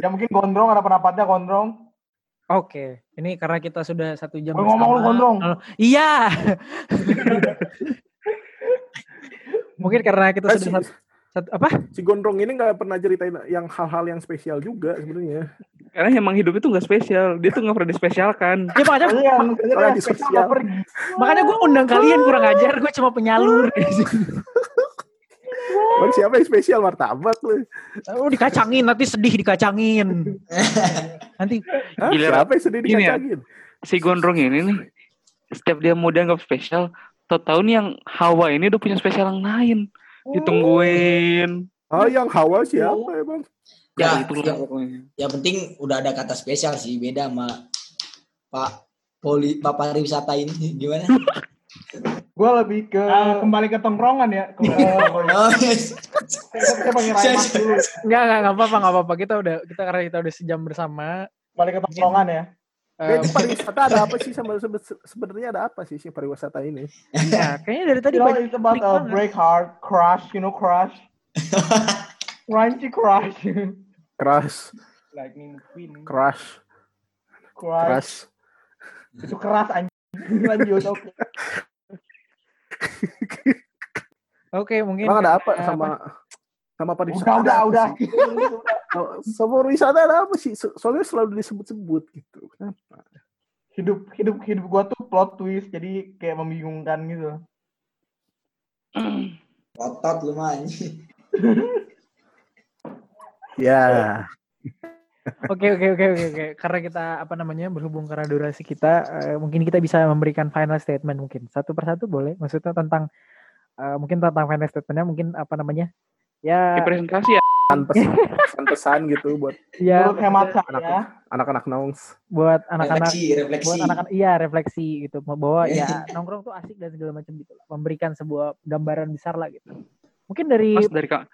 Ya mungkin gondrong ada pendapatnya gondrong. Oke, ini karena kita sudah satu jam Gue ngomong lu gondrong. Halo. Iya. Mungkin karena kita Eh, sudah satu, satu apa? si gondrong ini nggak pernah ceritain yang hal-hal yang spesial juga sebenarnya. Karena emang hidup itu gak spesial. Dia tuh gak pernah dispesialkan. Ya makanya Iya, Soalnya di spesial sosial. nggak pergi. makanya gue undang kalian kurang ajar, gue cuma penyalur di sini. Bang, siapa yang spesial martabak lu? Oh dikacangin nanti sedih dikacangin. Nanti Hah? Gila, Siapa yang sedih ya. dikacangin? Si gondrong ini nih, setiap dia mau dianggap spesial, tau tahu nih yang Hawa ini udah punya spesial yang lain. Ditungguin. Oh, yang Hawa siapa emang? Ya, itu pokoknya. yang penting udah ada kata spesial sih, beda sama Pak poli pariwisata ini gimana? Gue lebih ke Ah, kembali ke tongkrongan ya. Kembali ke tongkrongan. Oh, yes. kita, kita panggil Raymas dulu. Enggak, enggak, enggak apa-apa, enggak apa-apa. Kita udah kita karena kita udah sejam bersama. Kembali ke tongkrongan ya. Eh, Kayaknya pariwisata ada apa sih sama sebe- sebenarnya ada apa sih si pariwisata ini? ya, kayaknya dari tadi You know, banyak it's about banget. break heart, crush, you know, crush. Crunchy crush. Crush, Lightning McQueen. crush, Crush. crush. Itu keras anjing. Lanjut, oke. Oke, mungkin Emang ada apa karena sama sama pariwisata? Udah, udah, udah. Oh, Sama pariwisata ada apa sih? So- Soalnya selalu disebut-sebut gitu. Kenapa? Hidup hidup hidup gua tuh plot twist, jadi kayak membingungkan gitu. Otot lu mah anjing. Ya, Oke oke oke oke oke. Karena kita apa namanya berhubung karena durasi kita, eh, mungkin kita bisa memberikan final statement mungkin satu persatu boleh. Maksudnya tentang eh, mungkin tentang final statementnya mungkin apa namanya? Ya Presentasi ya. pesan, pesan gitu buat ya hemat anak- anak-anak nongs. buat anak-anak Refleksi, refleksi. buat anak-anak iya refleksi gitu bahwa ya nongkrong tuh asik dan segala macam gitu lah. memberikan sebuah gambaran besar lah gitu mungkin dari Mas dari ka-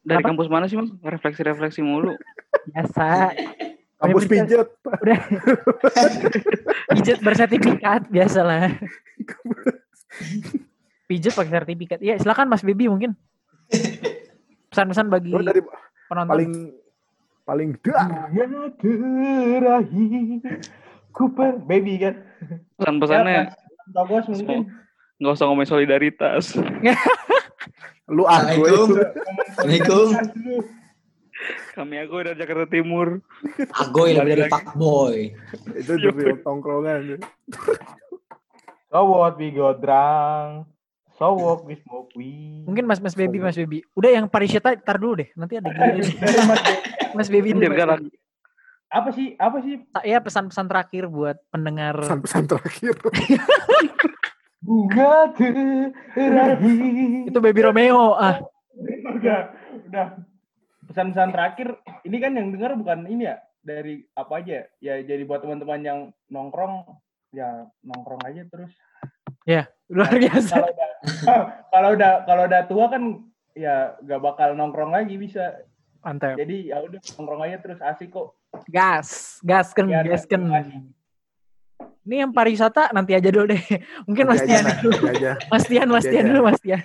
dari Apa? kampus mana sih mas? Refleksi-refleksi mulu. biasa Kampus pijet. udah pijet bersertifikat biasa lah pijet pakai sertifikat iya silakan Mas Bibi mungkin pesan-pesan bagi dari penonton paling paling dah. Ya terakhir Cooper baby kan. Pesan-pesannya mungkin. nggak usah ngomongin solidaritas. Lu aku Assalamualaikum. itu. Kami aku dari Jakarta Timur. Agoy lebih dari fuckboy. Itu the real tongkrongan. So what we got drunk. So what we smoke weed. mungkin Mas Mas Baby Mas Baby udah yang pariwisata tar dulu deh nanti ada gini Dari Mas Baby dulu, Mas. Baby. apa sih? Apa sih? ya pesan-pesan terakhir buat pendengar Pesan-pesan terakhir. Bunga terakhir. itu Baby Romeo ah udah, udah. Pesan-pesan terakhir, ini kan yang dengar bukan ini ya, dari apa aja? Ya jadi buat teman-teman yang nongkrong, ya nongkrong aja terus. Luar biasa Kalau udah, kalau udah, kalau udah tua kan, ya gak bakal nongkrong lagi bisa. mantap Jadi ya udah nongkrong aja terus asik kok. gas gasken Ya, gasken asik. ini yang pariwisata nanti aja dulu deh mungkin Mas Nanti Tian aja, dulu. Mas Tian Mas Nanti Tian aja. dulu Mas Tian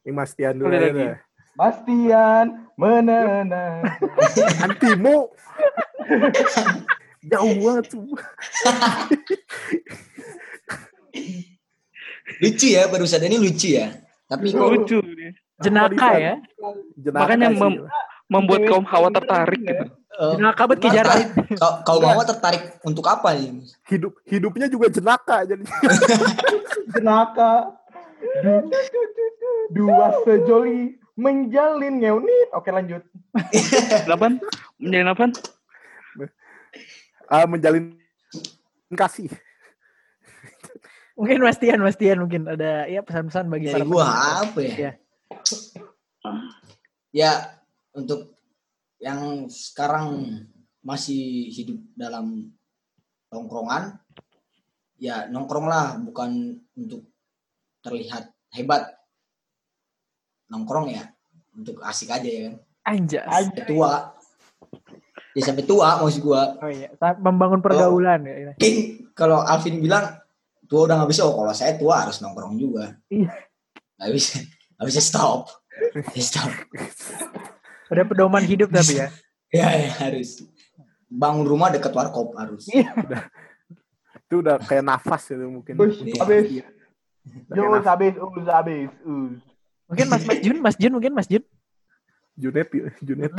Ini Mas Tian dulu lagi. dah. Bastian menenang. Antimu. Jauh banget tuh. Lucu ya barusan ini lucu ya. Tapi kok Lucu dia. jenaka ya Jenaka Makanya mem- Membuat kaum hawa tertarik gitu. eh, jenaka bet kejar tertarik- kau kau bawa tertarik untuk apa nih? hidup hidupnya juga jenaka jadi jenaka Du- dua sejoli menjalin ngeunit oke lanjut Delapan? Menjadi delapan? ah, menjalin kasih. Mungkin Mas Tian Mas Tian mungkin ada ya pesan-pesan bagi Dari para gua apa ya? Iya. Ya untuk yang sekarang masih hidup dalam tongkrongan, ya nongkronglah bukan untuk terlihat hebat. Nongkrong ya untuk asik aja ya kan. anjas Sampai tua. Ya sampai tua maksud gua. oh iya membangun pergaulan ya Mungkin kalau Alvin bilang tua udah nggak bisa, oh kalau saya tua harus nongkrong juga. Iya. Nggak bisa, nggak bisa stop. stop. ada pedoman hidup tapi ya Ya, ya harus. Bangun rumah dekat warkop harus. Itu udah kayak nafas gitu mungkin. Ush, Iya. habis Jus habis us habis us mungkin Mas Mas Jun Mas Jun mungkin Mas Jun Junet, Junet.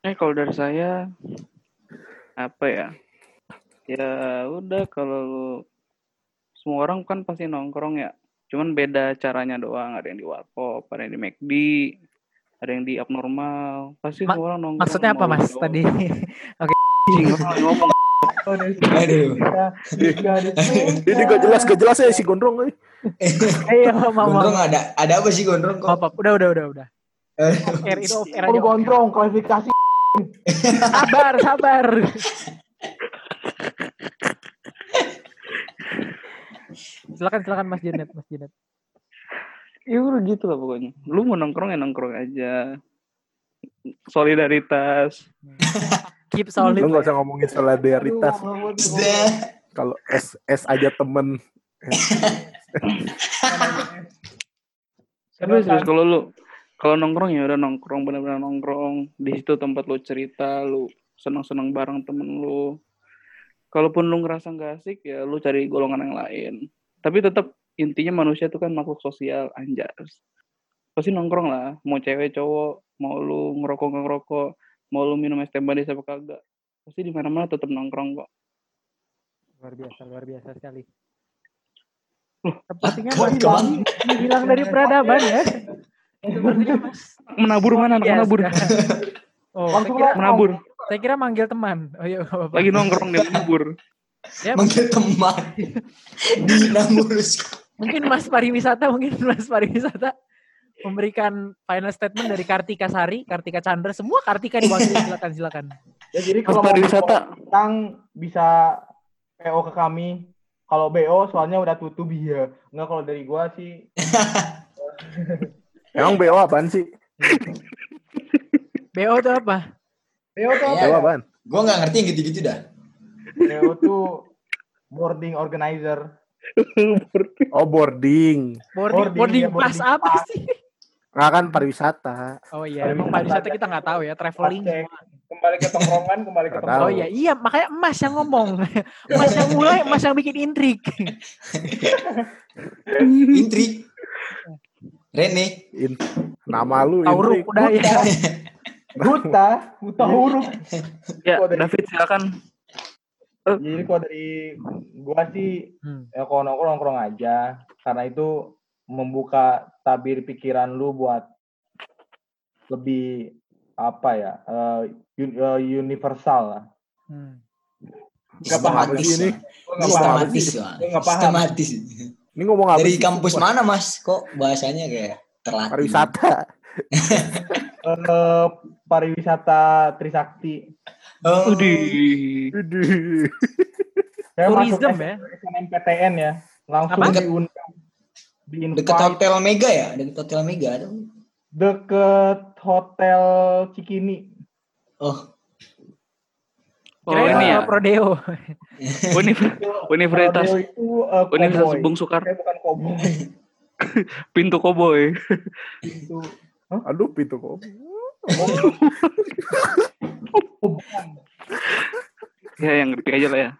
Eh kalau dari saya apa ya? Ya udah kalau semua orang kan pasti nongkrong ya. Cuman beda caranya doang. Ada yang di warkop, ada yang di McD, ada yang di abnormal. Pasti Ma- semua orang nongkrong. maksudnya apa Mas doang. tadi orang ngomong Aduh. Ini gak jelas, gak jelas ya si gondrong. eh. eh maaf maaf Gondrong ada ada apa sih gondrong kok? maaf. udah udah udah udah Eh, air itu air aja gondrong klarifikasi sabar sabar Silakan silakan Mas Janet, Mas Janet. Ya udah gitu lah pokoknya. Lu mau nongkrong ya nongkrong aja. Solidaritas. Keep solid. Lu gak usah ngomongin solidaritas. Kalau S S aja temen. Tapi serius kalau lu kalau nongkrong ya udah nongkrong benar-benar nongkrong. Di situ tempat lu cerita, lu senang-senang bareng temen lu. Kalaupun lu ngerasa nggak asik ya lu cari golongan yang lain. Tapi tetap intinya manusia itu kan makhluk sosial anjas. Pasti nongkrong lah, mau cewek cowok, mau lu ngerokok nggak ngerokok, mau lu minum es teh manis apa kagak. Pasti di mana-mana tetap nongkrong kok. Luar biasa, luar biasa sekali. Sepertinya Mas. Bang hilang dari peradaban ya. Menabur mana anak biasa. menabur? Oh. Menabur. saya kira manggil teman. Oh iya. Lagi nongkrong di menabur. Ya, Manggil teman. Dina ngurus. mungkin Mas pariwisata, mungkin Mas pariwisata memberikan final statement dari Kartika Sari, Kartika Chandra, semua Kartika diwakili silakan silakan. Ya, jadi Mas kalau mau pariwisata. tentang bisa PO ke kami. Kalau BO soalnya udah tutup ya. Enggak kalau dari gua sih Emang BO apaan sih? BO itu apa? BO tuh apa Iya. BO ya? apaan? Gue nggak ngerti yang gitu-gitu dah. BO tuh boarding organizer. Oh boarding. Boarding, Boarding, boarding ya, pass boarding apa sih? Nggak kan pariwisata. Oh iya, emang pariwisata kita nggak tahu ya, traveling. Cek. Kembali ke tongkrongan, kembali ke tongkrongan. Oh iya, iya makanya Mas yang ngomong. Mas yang mulai, Mas yang bikin intrik. Intrik. Rene. In- nama lu Tauruk Indri. udah ya. Buta, buta huruf. Ya, David silakan. Jadi kalau dari gua sih Hmm. ya kalau nongkrong nongkrong aja karena itu membuka tabir pikiran lu buat lebih apa ya eh, un- eh, universal lah. Hmm. Nggak paham ini. Nggak paham. Nggak paham. Sistematis. Ini ngomong apa Dari sih? kampus mana mas? Kok bahasanya kayak terlatih? Pariwisata. Eh, pariwisata Trisakti. Oh. Udih. Widih. Saya masuk Tourism ya. SNMPTN ya. Langsung Apa? diundang. Di Dekat hotel Mega ya? Dekat hotel Mega ada. deket hotel Cikini. Oh, Oh Kirain ini ya, uh, Prodeo. Univ- Universitas Rodeo itu eh, Universitas. Bung Soekarno, Saya bukan cowboy. pintu koboy. itu Aduh pintu kok. Ya yang ngerti aja lah ya.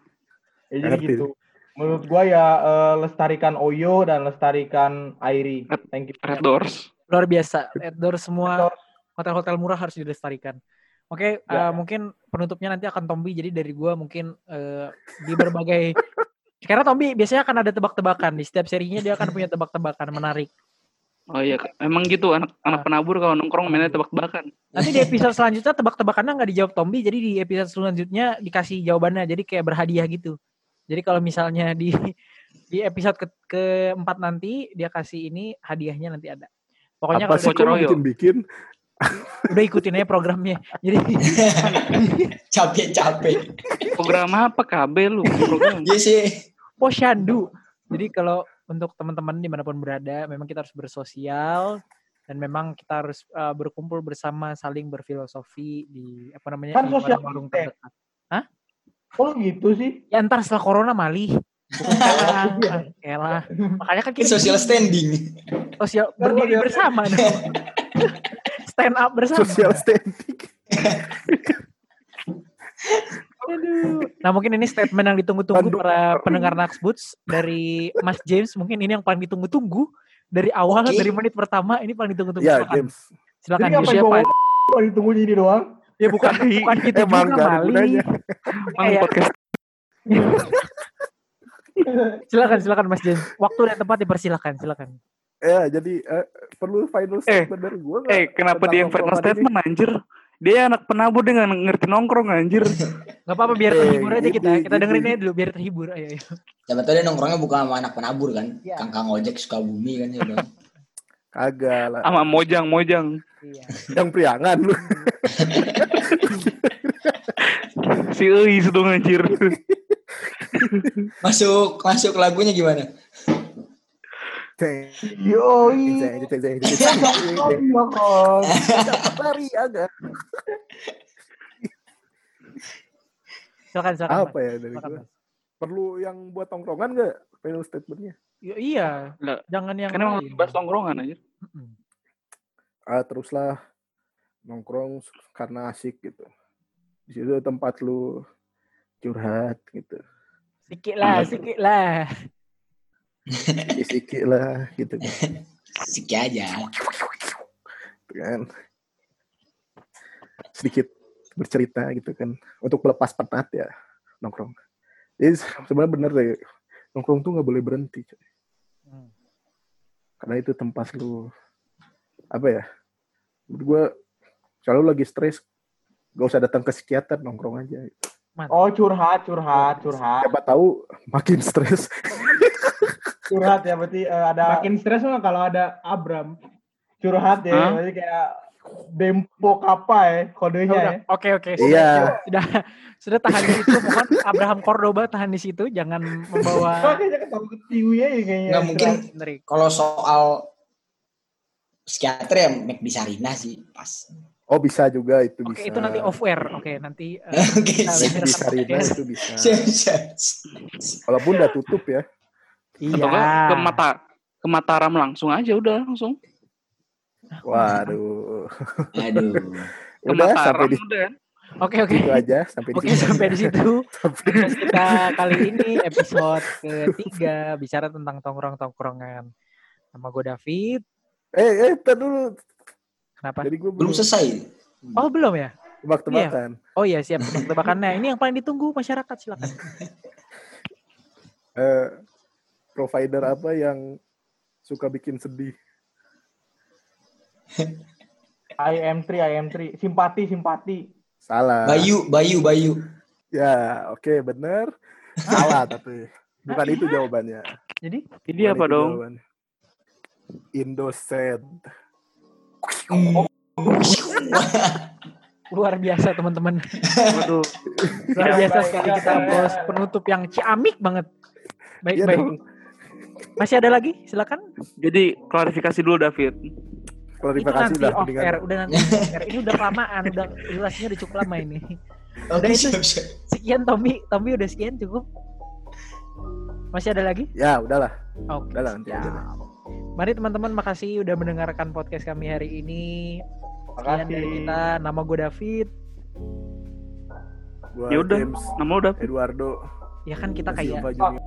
ya jadi Ngerti. gitu. Menurut gua ya eh, lestarikan Oyo dan lestarikan Airi. Thank you. Red Doors. Luar biasa. Outdoor semua Outdoor. hotel-hotel murah harus dilestarikan. Oke, Ya. uh, mungkin penutupnya nanti akan Tombi. Jadi dari gua mungkin uh, di berbagai karena Tombi biasanya akan ada tebak-tebakan di setiap serinya dia akan punya tebak-tebakan menarik. Oh iya, emang gitu anak anak penabur kalau nongkrong mainnya tebak-tebakan. Nanti di episode selanjutnya tebak-tebakannya nggak dijawab Tombi, jadi di episode selanjutnya dikasih jawabannya. Jadi kayak berhadiah gitu. Jadi kalau misalnya di di episode ke keempat nanti dia kasih ini hadiahnya nanti ada. Pokoknya Apa kalau sih Oyo. bikin-bikin? udah ikutin aja programnya. Jadi capek-capek. Program apa KB lu? Program. Iya sih. posyandu. Jadi kalau untuk teman-teman di mana pun berada, memang kita harus bersosial dan memang kita harus uh, berkumpul bersama, saling berfilosofi di apa namanya Kan di distancing. terdekat. Oh gitu sih. Ya ntar setelah corona malih. Bukan sekarang. Ah, Elah. Makanya kan kita Social standing. sosial berdiri bersama. dong. Stand up bersama. Social standing. Aduh. Nah mungkin ini statement yang ditunggu-tunggu para pendengar Naxboots dari Mas James. Mungkin ini yang paling ditunggu-tunggu dari awal dari menit pertama ini paling ditunggu-tunggu. Ya, Silakan. James. Silakan Jadi yang siapa? gua ditunggu ini doang? Ya bukan bukan gitu Emang juga. Emang podcast Silakan silakan Mas James. Waktu dan tempat dipersilakan, silakan. Ya, jadi eh, perlu final statement dari gue Eh, kenapa dia yang final statement anjir? Dia anak penabur dia nggak ngerti nongkrong anjir. Gak apa-apa biar Eh, terhibur aja kita. Kita dengerin aja dulu biar terhibur. Ayo, ayo. Siapa tahu dia nongkrongnya bukan sama anak penabur kan. Iya. Kang-kang ojek suka bumi kan ya udah. Kagak lah. Sama Mojang, Mojang. Iya. Yang priangan lu. Si Eis dong anjir. Masuk masuk lagunya gimana? Dapat lari agak. Silakan silakan. Apa ya dari Silakan. Perlu yang buat tongkrongan nggak? Final statementnya. Ya, iya, Nggak. jangan yang Kan emang lain. bahas tongkrongan aja. Ah teruslah nongkrong karena asik gitu di situ tempat lu curhat gitu Sikit lah, sikit lah. Isi lah gitu kan. Siki aja. Kan sedikit bercerita gitu kan untuk melepas penat ya nongkrong jadi sebenarnya bener deh nongkrong tuh nggak boleh berhenti coy. Hmm. karena itu tempat lu apa ya menurut gue kalau lagi stres gak usah datang ke psikiater nongkrong aja Oh curhat, curhat, curhat. siapa tahu makin stres Curhat ya berarti eh, ada Makin stres mah kalau ada Abram. curhat ya. Hah? Berarti kayak dempo apa ya kodenya Ya ya. Oke oke. sudah, Iya. Sudah sudah tahan di situ. Mohon Abraham Cordoba tahan di situ. Jangan membawa Kayaknya ketawa ketiwi aja kayaknya. Nggak mungkin kalau soal psikiater ya Mac Sarina sih pas. oh bisa juga itu Oke bisa itu nanti off air. Oke nanti. eh, Oke, di tentang Sarina podcast. itu bisa walaupun udah tutup ya Atau Iya. ke mata ke Mataram langsung aja udah langsung. waduh Aduh. Ke udah sampai Mataram di udah. Oke oke. situ aja sampai di Oke situ sampai di situ. Sampai- Podcast kita kali ini episode ketiga bicara tentang tongkrong-tongkrongan. Nama gue David. eh eh tar dulu Kenapa? jadi gue Belum selesai. Oh belum ya? tebak-tebakan Oh iya siap tebak-tebakannya. Ini yang paling ditunggu masyarakat silakan. Eh, provider apa yang suka bikin sedih IM3, IM3. Simpati, simpati. salah Bayu, Bayu, Bayu. ya oke bener salah tapi bukan itu jawabannya Jadi Bukan apa dong? jawabannya. Indosed luar biasa teman-teman. Luar Ya, biasa baik, sekali kita bos penutup yang ciamik banget. Baik Iya baik. Masih ada lagi? Silakan. Jadi klarifikasi dulu David. Itu klarifikasi nanti lah off air. Udah nanti off air. Ini udah kelamaan. Udah durasinya udah cukup lama ini. Oke, itu- siap, siap. Sekian Tommy. Tommy udah sekian cukup. Masih ada lagi? ya udahlah Oke. udahlah nanti aja siap. Mari teman-teman makasih udah mendengarkan podcast kami hari ini. Sekian dari Makasih. kita. Nama gue David. gua Ya udah, James nama udah. Eduardo Ya kan kita kayak Silva Junior.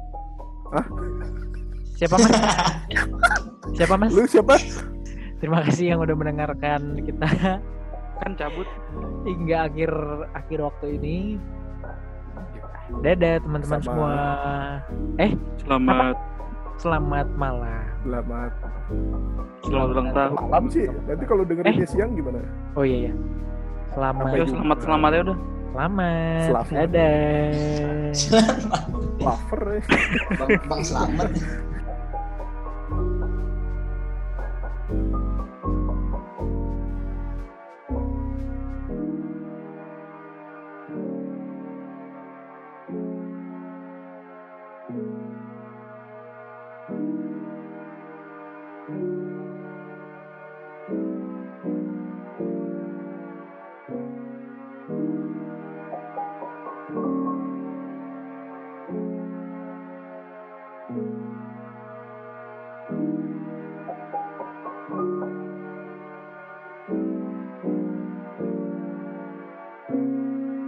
Siapa mas? siapa mas? lu siapa Terima kasih yang udah mendengarkan kita Kan cabut. hingga akhir akhir waktu ini. Dadah teman-teman semua. Selamat Selamat malam. selamat selamat ulang tahun. malam sih nanti kalau dengerinnya Eh. siang gimana Oh iya ya. Selamat. Yo, selamat selamat ya udah. Selamat. Selamat. Dadah. lover ya Bang, bang selamat.